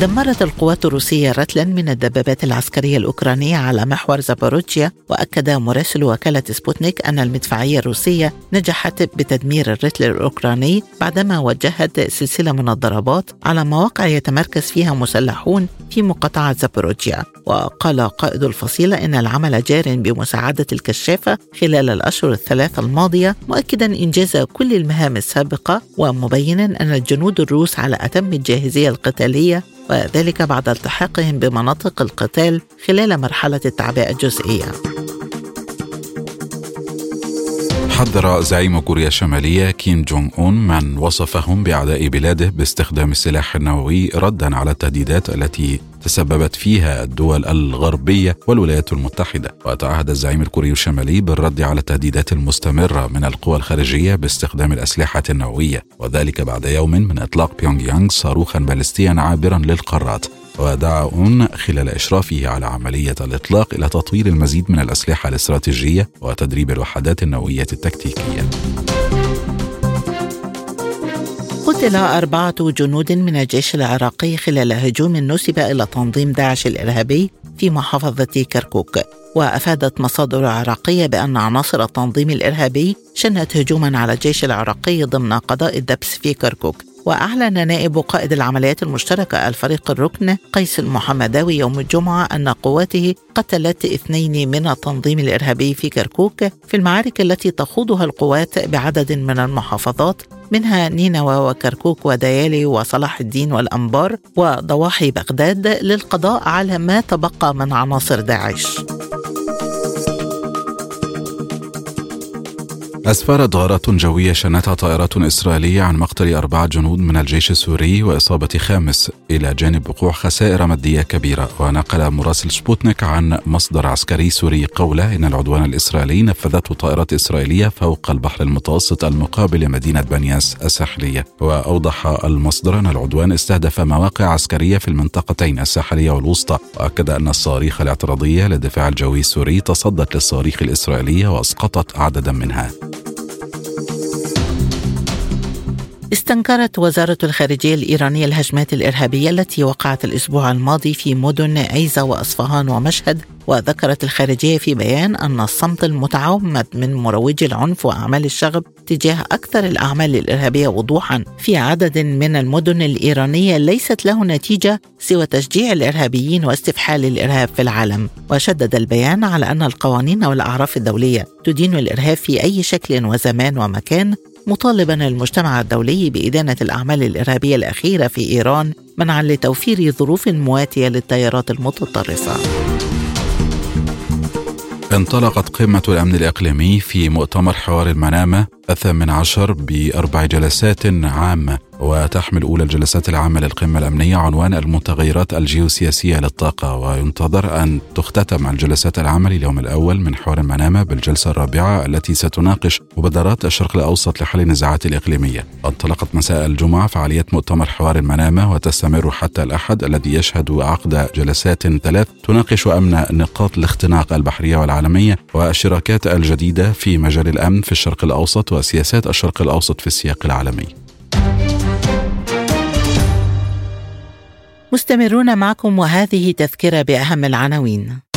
دمرت القوات الروسية رتلا من الدبابات العسكرية الأوكرانية على محور زاباروتشيا وأكد مراسل وكالة سبوتنيك أن المدفعية الروسية نجحت بتدمير الرتل الأوكراني بعدما وجهت سلسلة من الضربات على مواقع يتمركز فيها مسلحون في مقاطعة زاباروتشيا وقال قائد الفصيلة إن العمل جار بمساعدة الكشافة خلال الأشهر الثلاثة الماضية مؤكدا إنجاز كل المهام السابقة ومبينا أن الجنود الروس على أتم الجاهزية القتالية وذلك بعد التحاقهم بمناطق القتال خلال مرحلة التعبئة الجزئية. حذر زعيم كوريا الشمالية كيم جونغ أون من وصفهم بأعداء بلاده باستخدام السلاح النووي ردا على التهديدات التي تسببت فيها الدول الغربية والولايات المتحدة. وتعهد الزعيم الكوري الشمالي بالرد على التهديدات المستمرة من القوى الخارجية باستخدام الأسلحة النووية وذلك بعد يوم من إطلاق بيونغ يانغ صاروخا باليستيا عابرا للقارات. ودعا أون خلال إشرافه على عملية الإطلاق إلى تطوير المزيد من الأسلحة الاستراتيجية وتدريب الوحدات النووية التكتيكية. قتل أربعة جنود من الجيش العراقي خلال هجوم نسب إلى تنظيم داعش الإرهابي في محافظة كركوك. وأفادت مصادر عراقية بأن عناصر التنظيم الإرهابي شنت هجوما على الجيش العراقي ضمن قضاء الدبس في كركوك. وأعلن نائب قائد العمليات المشتركة الفريق الركن قيس المحمداوي يوم الجمعة أن قواته قتلت اثنين من التنظيم الإرهابي في كركوك في المعارك التي تخوضها القوات بعدد من المحافظات منها نينوى وكركوك وديالي وصلاح الدين والأنبار وضواحي بغداد للقضاء على ما تبقى من عناصر داعش. أسفرت غارات جوية شنتها طائرات إسرائيلية عن مقتل أربعة جنود من الجيش السوري وإصابة خامس. إلى جانب وقوع خسائر مادية كبيرة. ونقل مراسل سبوتنيك عن مصدر عسكري سوري قوله إن العدوان الإسرائيلي نفذته طائرات إسرائيلية فوق البحر المتوسط المقابل لمدينة بانياس الساحلية. وأوضح المصدر أن العدوان استهدف مواقع عسكرية في المنطقتين الساحلية والوسطى. وأكد أن الصواريخ الاعتراضية للدفاع الجوي السوري تصدت للصواريخ الإسرائيلية وأسقطت عددا منها. استنكرت وزارة الخارجية الإيرانية الهجمات الإرهابية التي وقعت الأسبوع الماضي في مدن عيزة وأصفهان ومشهد وذكرت الخارجية في بيان أن الصمت المتعمد من مروجي العنف وأعمال الشغب تجاه أكثر الأعمال الإرهابية وضوحا في عدد من المدن الإيرانية ليست له نتيجة سوى تشجيع الإرهابيين واستفحال الإرهاب في العالم. وشدد البيان على أن القوانين والأعراف الدولية تدين الإرهاب في أي شكل وزمان ومكان مطالبا المجتمع الدولي بإدانة الأعمال الإرهابية الأخيرة في إيران منعا لتوفير ظروف مواتية للتيارات المتطرفة. انطلقت قمة الأمن الإقليمي في مؤتمر حوار المنامة الثامن عشر بأربع جلسات عامة وتحمل أولى الجلسات العامة للقمة الأمنية عنوان المتغيرات الجيوسياسية للطاقة وينتظر أن تختتم الجلسات العامة لليوم الأول من حوار المنامة بالجلسة الرابعة التي ستناقش مبادرات الشرق الأوسط لحل النزاعات الإقليمية. انطلقت مساء الجمعة فعالية مؤتمر حوار المنامة وتستمر حتى الأحد الذي يشهد عقد جلسات ثلاث تناقش أمن نقاط الاختناق البحرية والعالمية والشراكات الجديدة في مجال الأمن في الشرق الأوسط وسياسات الشرق الأوسط في السياق العالمي. مستمرون معكم وهذه تذكرة بأهم العناوين.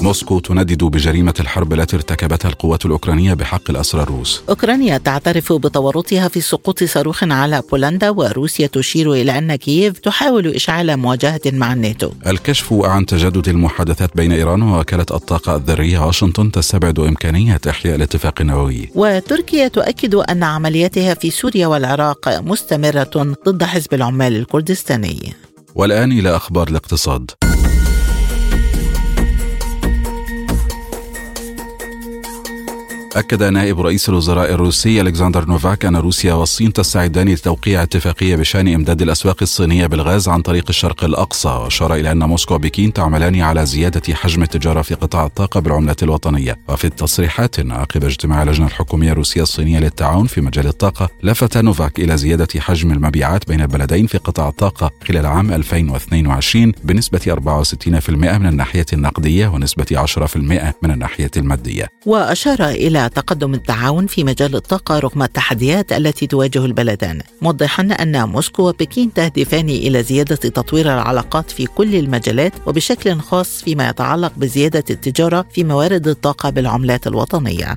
موسكو تندد بجريمة الحرب التي ارتكبتها القوات الأوكرانية بحق الأسرى الروس. أوكرانيا تعترف بتورطها في سقوط صاروخ على بولندا وروسيا تشير إلى أن كييف تحاول إشعال مواجهة مع الناتو. الكشف عن تجدد المحادثات بين إيران ووكالة الطاقة الذرية واشنطن تستبعد إمكانية إحياء الاتفاق النووي. وتركيا تؤكد أن عملياتها في سوريا والعراق مستمرة ضد حزب العمال الكردستاني. والآن إلى أخبار الاقتصاد. أكد نائب رئيس الوزراء الروسي ألكسندر نوفاك أن روسيا والصين تستعدان لتوقيع اتفاقية بشأن إمداد الأسواق الصينية بالغاز عن طريق الشرق الأقصى وأشار إلى أن موسكو وبكين تعملان على زيادة حجم التجارة في قطاع الطاقة بالعملة الوطنية. وفي التصريحات عقب اجتماع اللجنة الحكومية الروسية الصينية للتعاون في مجال الطاقة لفت نوفاك إلى زيادة حجم المبيعات بين البلدين في قطاع الطاقة خلال عام 2022 بنسبة 64% من الناحية النقدية ونسبة 10% من الناحية المادية. وأشار إلى تقدم التعاون في مجال الطاقة رغم التحديات التي تواجه البلدان موضحا أن موسكو وبكين تهدفان إلى زيادة تطوير العلاقات في كل المجالات وبشكل خاص فيما يتعلق بزيادة التجارة في موارد الطاقة بالعملات الوطنية.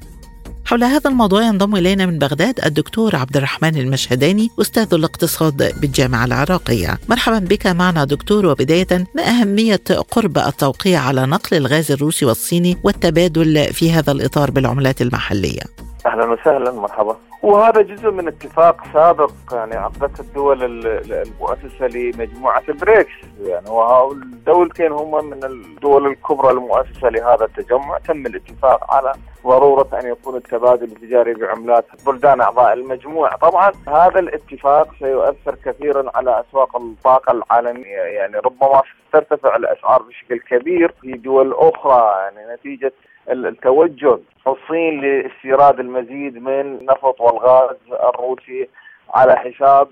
حول هذا الموضوع ينضم إلينا من بغداد الدكتور عبد الرحمن المشهداني أستاذ الاقتصاد بالجامعة العراقية. مرحبا بك معنا دكتور. وبداية ما أهمية قرب التوقيع على نقل الغاز الروسي والصيني والتبادل في هذا الإطار بالعملات المحلية؟ أهلا وسهلا مرحبا. وهذا جزء من اتفاق سابق يعني عقدته الدول المؤسسة لمجموعة البريكس. يعني والدولتين هم من الدول الكبرى المؤسسة لهذا التجمع. تم الاتفاق على ضرورة أن يكون التبادل التجاري بعملات بلدان أعضاء المجموعة، طبعا هذا الاتفاق سيؤثر كثيرا على أسواق الطاقة العالمية. يعني ربما ترتفع الأسعار بشكل كبير في دول أخرى. يعني نتيجة التوجه الصين لاستيراد المزيد من النفط والغاز الروسي على حساب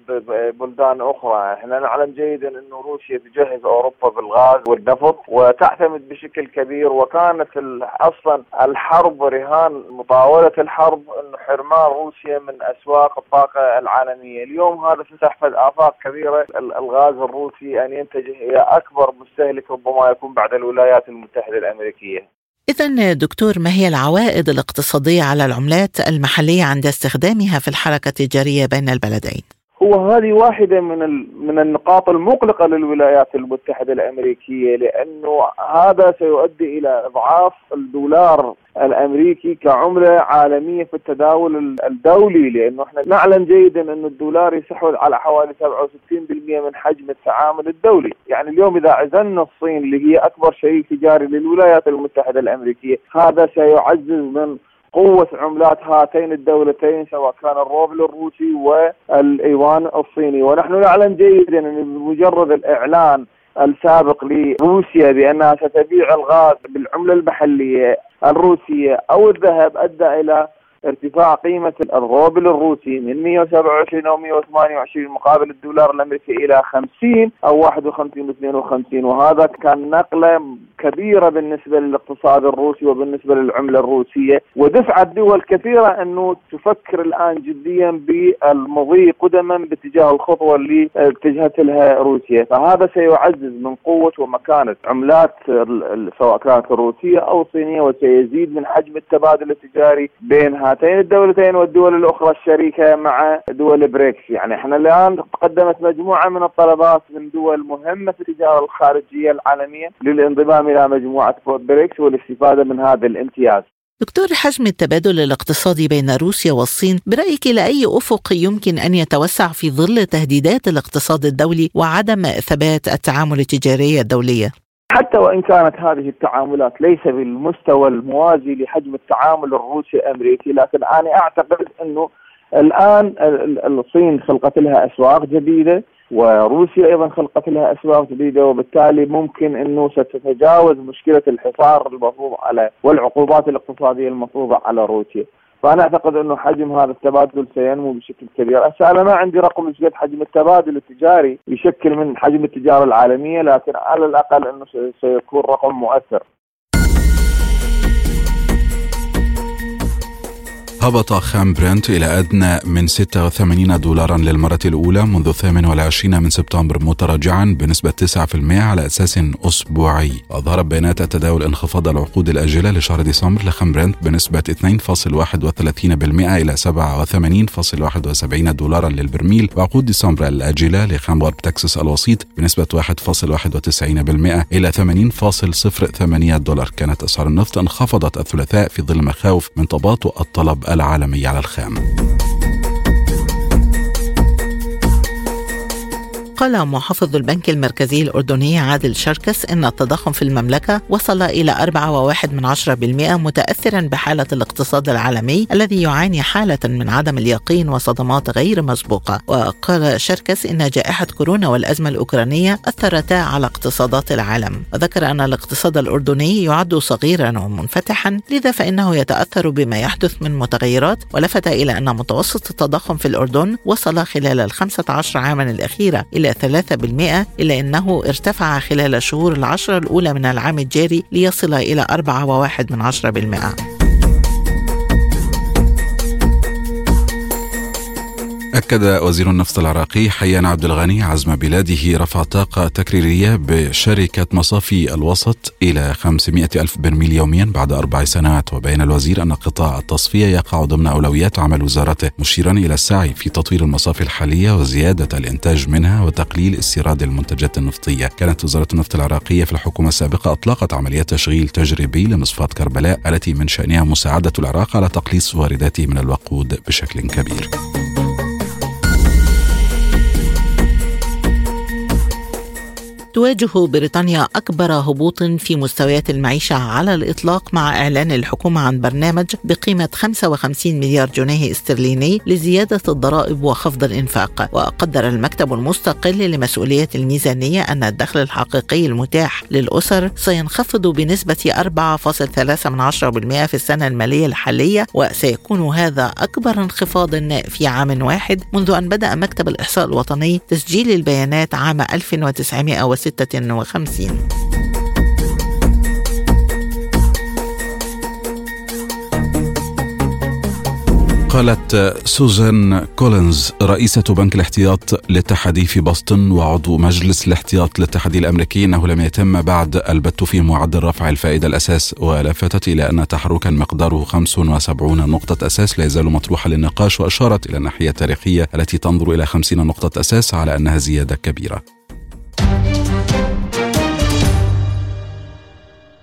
بلدان أخرى، إحنا نعلم جيدا انه روسيا تجهز أوروبا بالغاز والنفط وتعتمد بشكل كبير وكانت أصلا الحرب رهان مطاولة الحرب انه حرمان روسيا من أسواق الطاقة العالمية، اليوم هذا فتح آفاق كبيرة الغاز الروسي أن ينتج إلى أكبر مستهلك ربما يكون بعد الولايات المتحدة الأمريكية. إذا دكتور ما هي العوائد الاقتصادية على العملات المحلية عند استخدامها في الحركة التجارية بين البلدين؟ هو هذه واحدة من من النقاط المقلقة للولايات المتحدة الأمريكية لأنه هذا سيؤدي إلى إضعاف الدولار الأمريكي كعملة عالمية في التداول الدولي لأنه إحنا نعلم جيدا أن الدولار يستحوذ على حوالي 67% من حجم التعامل الدولي، يعني اليوم إذا عزلنا الصين اللي هي أكبر شريك تجاري للولايات المتحدة الأمريكية، هذا سيعزز من قوة عملات هاتين الدولتين سواء كان الروبل الروسي والإيوان الصيني. ونحن نعلم جيدا أن بمجرد الإعلان السابق لروسيا بأنها ستبيع الغاز بالعملة المحليه الروسية أو الذهب أدى إلى ارتفاع قيمة الروبل الروسي من 127 أو 128 مقابل الدولار الأمريكي إلى 50 أو 51 52 وهذا كان نقلة كبيرة بالنسبة للاقتصاد الروسي وبالنسبة للعملة الروسية ودفعت دول كثيرة أنه تفكر الآن جديا بالمضي قدما باتجاه الخطوة اللي اتجهت لها روسيا. فهذا سيعزز من قوة ومكانة عملات سواء كانت الروسية أو الصينية وسيزيد من حجم التبادل التجاري بين هاتين الدولتين والدول الأخرى الشريكة مع دول بريكس، يعني إحنا الآن تقدمت مجموعة من الطلبات من دول مهمة في التجارة الخارجية العالمية للانضمام إلى مجموعة بريكس والاستفادة من هذا الامتياز. دكتور حجم التبادل الاقتصادي بين روسيا والصين برأيك إلى أي أفق يمكن أن يتوسع في ظل تهديدات الاقتصاد الدولي وعدم ثبات التعامل التجاري الدولية؟ حتى وإن كانت هذه التعاملات ليس بالمستوى الموازي لحجم التعامل الروسي الأمريكي لكن أنا أعتقد إنه الآن الصين خلقت لها أسواق جديدة وروسيا أيضا خلقت لها أسواق جديدة وبالتالي ممكن إنه ستتجاوز مشكلة الحصار المفروض على والعقوبات الاقتصادية المفروضة على روسيا. فأنا أعتقد أنه حجم هذا التبادل سينمو بشكل كبير، هسه أنا ما عندي رقم إيش حجم التبادل التجاري يشكل من حجم التجارة العالمية لكن على الأقل أنه سيكون رقم مؤثر. هبط خام برنت إلى أدنى من 86 دولارا للمرة الأولى منذ 28 من سبتمبر متراجعا بنسبة 9% على أساس أسبوعي. أظهرت بيانات التداول انخفاض العقود الآجلة لشهر ديسمبر لخام برنت بنسبة 2.31% إلى 87.71 دولارا للبرميل. وعقود ديسمبر الآجلة لخام غرب تكساس الوسيط بنسبة 1.91% إلى 80.08 دولار. كانت أسعار النفط انخفضت الثلاثاء في ظل مخاوف من تباطؤ الطلب العالمي على الخام. قال محافظ البنك المركزي الأردني عادل شركس إن التضخم في المملكة وصل إلى 4.1 من 10% متأثرا بحالة الاقتصاد العالمي الذي يعاني حالة من عدم اليقين وصدمات غير مسبوقة. وقال شركس إن جائحة كورونا والأزمة الأوكرانية أثرتا على اقتصادات العالم. وذكر أن الاقتصاد الأردني يعد صغيرا ومنفتحا لذا فإنه يتأثر بما يحدث من متغيرات ولفت إلى أن متوسط التضخم في الأردن وصل خلال الخمسة عشر عاما الأخيرة إلى إلى 3% إلا أنه ارتفع خلال الشهور العشرة الأولى من العام الجاري ليصل إلى 4.1 أكد وزير النفط العراقي حيان عبد الغني عزم بلاده رفع طاقة تكريرية بشركة مصافي الوسط إلى 500 ألف برميل يوميا بعد أربع سنوات وبين الوزير أن قطاع التصفية يقع ضمن أولويات عمل وزارته مشيرا إلى السعي في تطوير المصافي الحالية وزيادة الإنتاج منها وتقليل استيراد المنتجات النفطية. كانت وزارة النفط العراقية في الحكومة السابقة أطلقت عملية تشغيل تجريبي لمصفاة كربلاء التي من شأنها مساعدة العراق على تقليص وارداته من الوقود بشكل كبير. تواجه بريطانيا أكبر هبوط في مستويات المعيشة على الإطلاق مع إعلان الحكومة عن برنامج بقيمة 55 مليار جنيه استرليني لزيادة الضرائب وخفض الإنفاق. وقدر المكتب المستقل لمسؤولية الميزانية أن الدخل الحقيقي المتاح للأسر سينخفض بنسبة 4.3% في السنة المالية الحالية وسيكون هذا أكبر انخفاض في عام واحد منذ أن بدأ مكتب الإحصاء الوطني تسجيل البيانات عام 1960 وخمسين. قالت سوزان كولينز رئيسة بنك الاحتياط الاتحادي في بoston وعضو مجلس الاحتياط الاتحادي الأمريكي أنه لم يتم بعد البت في معدل رفع الفائدة الأساس ولفتت إلى أن تحركا مقداره 75 نقطة أساس لا يزال مطروحا للنقاش وأشارت إلى الناحية التاريخية التي تنظر إلى 50 نقطة أساس على أنها زيادة كبيرة.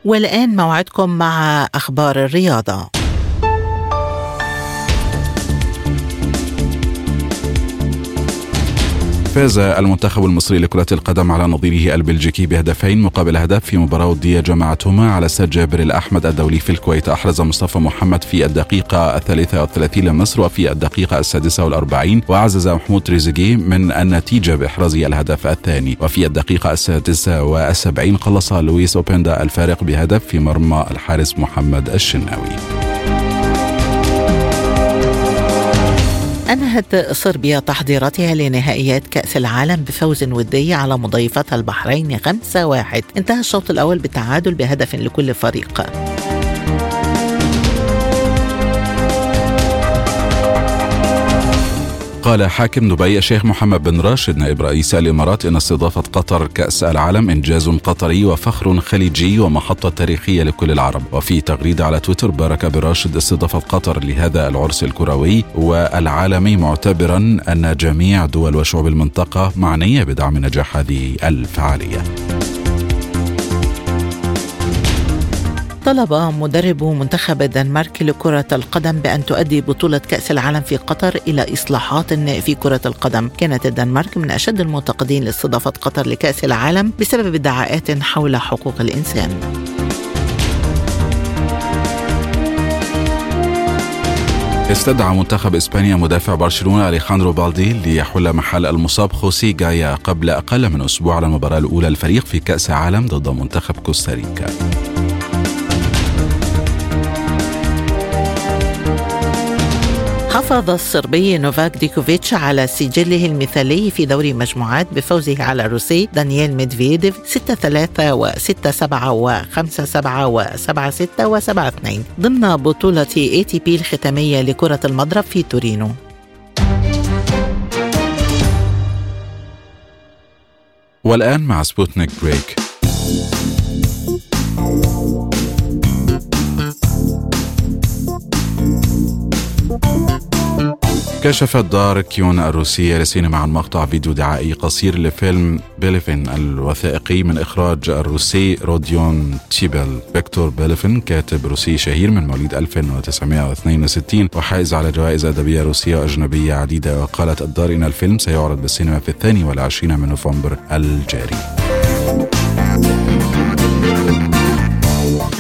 والآن موعدكم مع أخبار الرياضة. فاز المنتخب المصري لكرة القدم على نظيره البلجيكي بهدفين مقابل هدف في مباراة ودية جمعتهما على استاد جابر الأحمد الدولي في الكويت. أحرز مصطفى محمد في الدقيقة الثالثة والثلاثين لمصر وفي الدقيقة السادسة والأربعين. وعزز محمود تريزيجيه من النتيجة بإحراز الهدف الثاني. وفي الدقيقة السادسة والسبعين قلص لويس أوبندا الفارق بهدف في مرمى الحارس محمد الشناوي. أنهت صربيا تحضيراتها لنهائيات كأس العالم بفوز ودي على مضيفتها البحرين 5-1 انتهى الشوط الأول بالتعادل بهدف لكل فريق. قال حاكم دبي الشيخ محمد بن راشد نائب رئيس الإمارات إن استضافة قطر كأس العالم إنجاز قطري وفخر خليجي ومحطة تاريخية لكل العرب. وفي تغريدة على تويتر بارك بن راشد استضافة قطر لهذا العرس الكروي والعالمي معتبرا أن جميع دول وشعوب المنطقة معنية بدعم نجاح هذه الفعالية. طلب مدرب منتخب الدنمارك لكرة القدم بأن تؤدي بطولة كأس العالم في قطر إلى إصلاحات في كرة القدم كانت الدنمارك من أشد المعتقدين لاستضافة قطر لكأس العالم بسبب ادعاءات حول حقوق الإنسان استدعى منتخب إسبانيا مدافع برشلونة أليخاندرو بالدي ليحل محل المصاب خوسي جايا قبل أقل من أسبوع على المباراة الأولى الفريق في كأس عالم ضد منتخب كوستاريكا. حافظ الصربي نوفاك ديوكوفيتش على سجله المثالي في دوري مجموعات بفوزه على الروسي دانييل ميدفيديف 6 3 و 6 7 و 5 7 و 7 6 و 7 2 ضمن بطولة ATP الختامية لكرة المضرب في تورينو. والآن مع سبوتنيك break. كشفت دار كيون الروسية للسينما عن مقطع فيديو دعائي قصير لفيلم بيليفين الوثائقي من إخراج الروسي روديون تيبل. فيكتور بيليفين كاتب روسي شهير من مواليد 1962 وحائز على جوائز أدبية روسية وأجنبية عديدة وقالت الدار إن الفيلم سيعرض بالسينما في الثاني والعشرين من نوفمبر الجاري.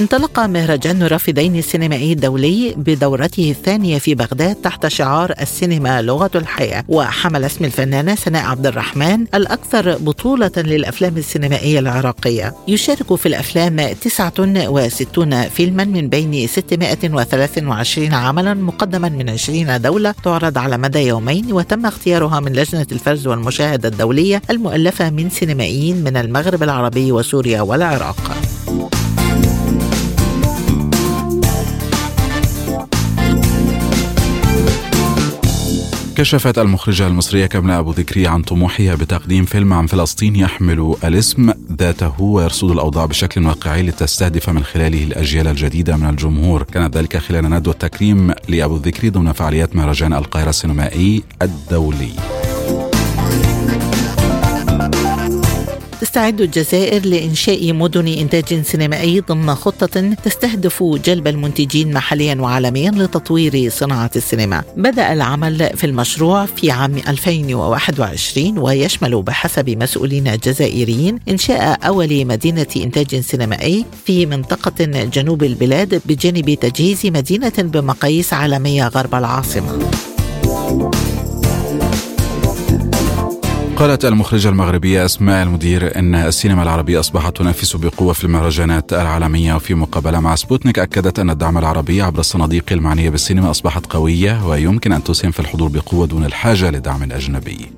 انطلق مهرجان رافدين السينمائي الدولي بدورته الثانية في بغداد تحت شعار السينما لغة الحياة. وحمل اسم الفنانة سناء عبد الرحمن الأكثر بطولة للأفلام السينمائية العراقية. يشارك في الأفلام 69 فيلما من بين 623 عملا مقدما من 20 دولة تعرض على مدى يومين وتم اختيارها من لجنة الفرز والمشاهدة الدولية المؤلفة من سينمائيين من المغرب العربي وسوريا والعراق. كشفت المخرجة المصرية كاملة أبو ذكري عن طموحها بتقديم فيلم عن فلسطين يحمل الاسم ذاته ويرصد الأوضاع بشكل واقعي لتستهدف من خلاله الأجيال الجديدة من الجمهور. كان ذلك خلال ندوة تكريم لأبو ذكري ضمن فعاليات مهرجان القاهرة السينمائي الدولي. تستعد الجزائر لإنشاء مدن إنتاج سينمائي ضمن خطة تستهدف جلب المنتجين محليا وعالميا لتطوير صناعة السينما. بدأ العمل في المشروع في عام 2021 ويشمل بحسب مسؤولين جزائريين إنشاء أول مدينة إنتاج سينمائي في منطقة جنوب البلاد بجانب تجهيز مدينة بمقاييس عالمية غرب العاصمة. قالت المخرجة المغربية أسماء المدير أن السينما العربية أصبحت تنافس بقوة في المهرجانات العالمية وفي مقابلة مع سبوتنيك أكدت أن الدعم العربي عبر الصناديق المعنية بالسينما أصبحت قوية ويمكن أن تسهم في الحضور بقوة دون الحاجة لدعم أجنبي.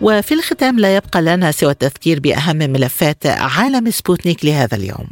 وفي الختام لا يبقى لنا سوى التذكير بأهم ملفات عالم سبوتنيك لهذا اليوم.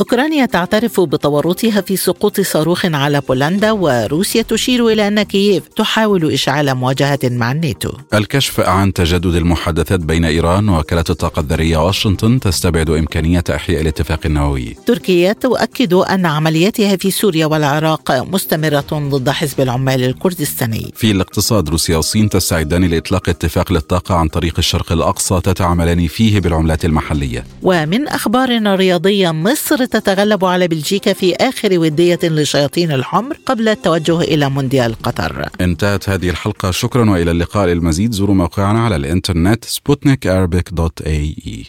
أوكرانيا تعترف بتورطها في سقوط صاروخ على بولندا وروسيا تشير إلى أن كييف تحاول إشعال مواجهة مع الناتو. الكشف عن تجدد المحادثات بين إيران ووكالة الطاقة الذرية واشنطن تستبعد إمكانية إحياء الاتفاق النووي. تركيا تؤكد أن عملياتها في سوريا والعراق مستمرة ضد حزب العمال الكردستاني. في الاقتصاد روسيا والصين تستعدان لإطلاق اتفاق للطاقة عن طريق الشرق الأقصى تتعاملان فيه بالعملات المحلية. ومن أخبار رياضية مصر تتغلب على بلجيكا في آخر ودية لشياطين الحمر قبل التوجه إلى مونديال قطر. انتهت هذه الحلقة. شكرا وإلى اللقاء للمزيد زوروا موقعنا على الإنترنت اي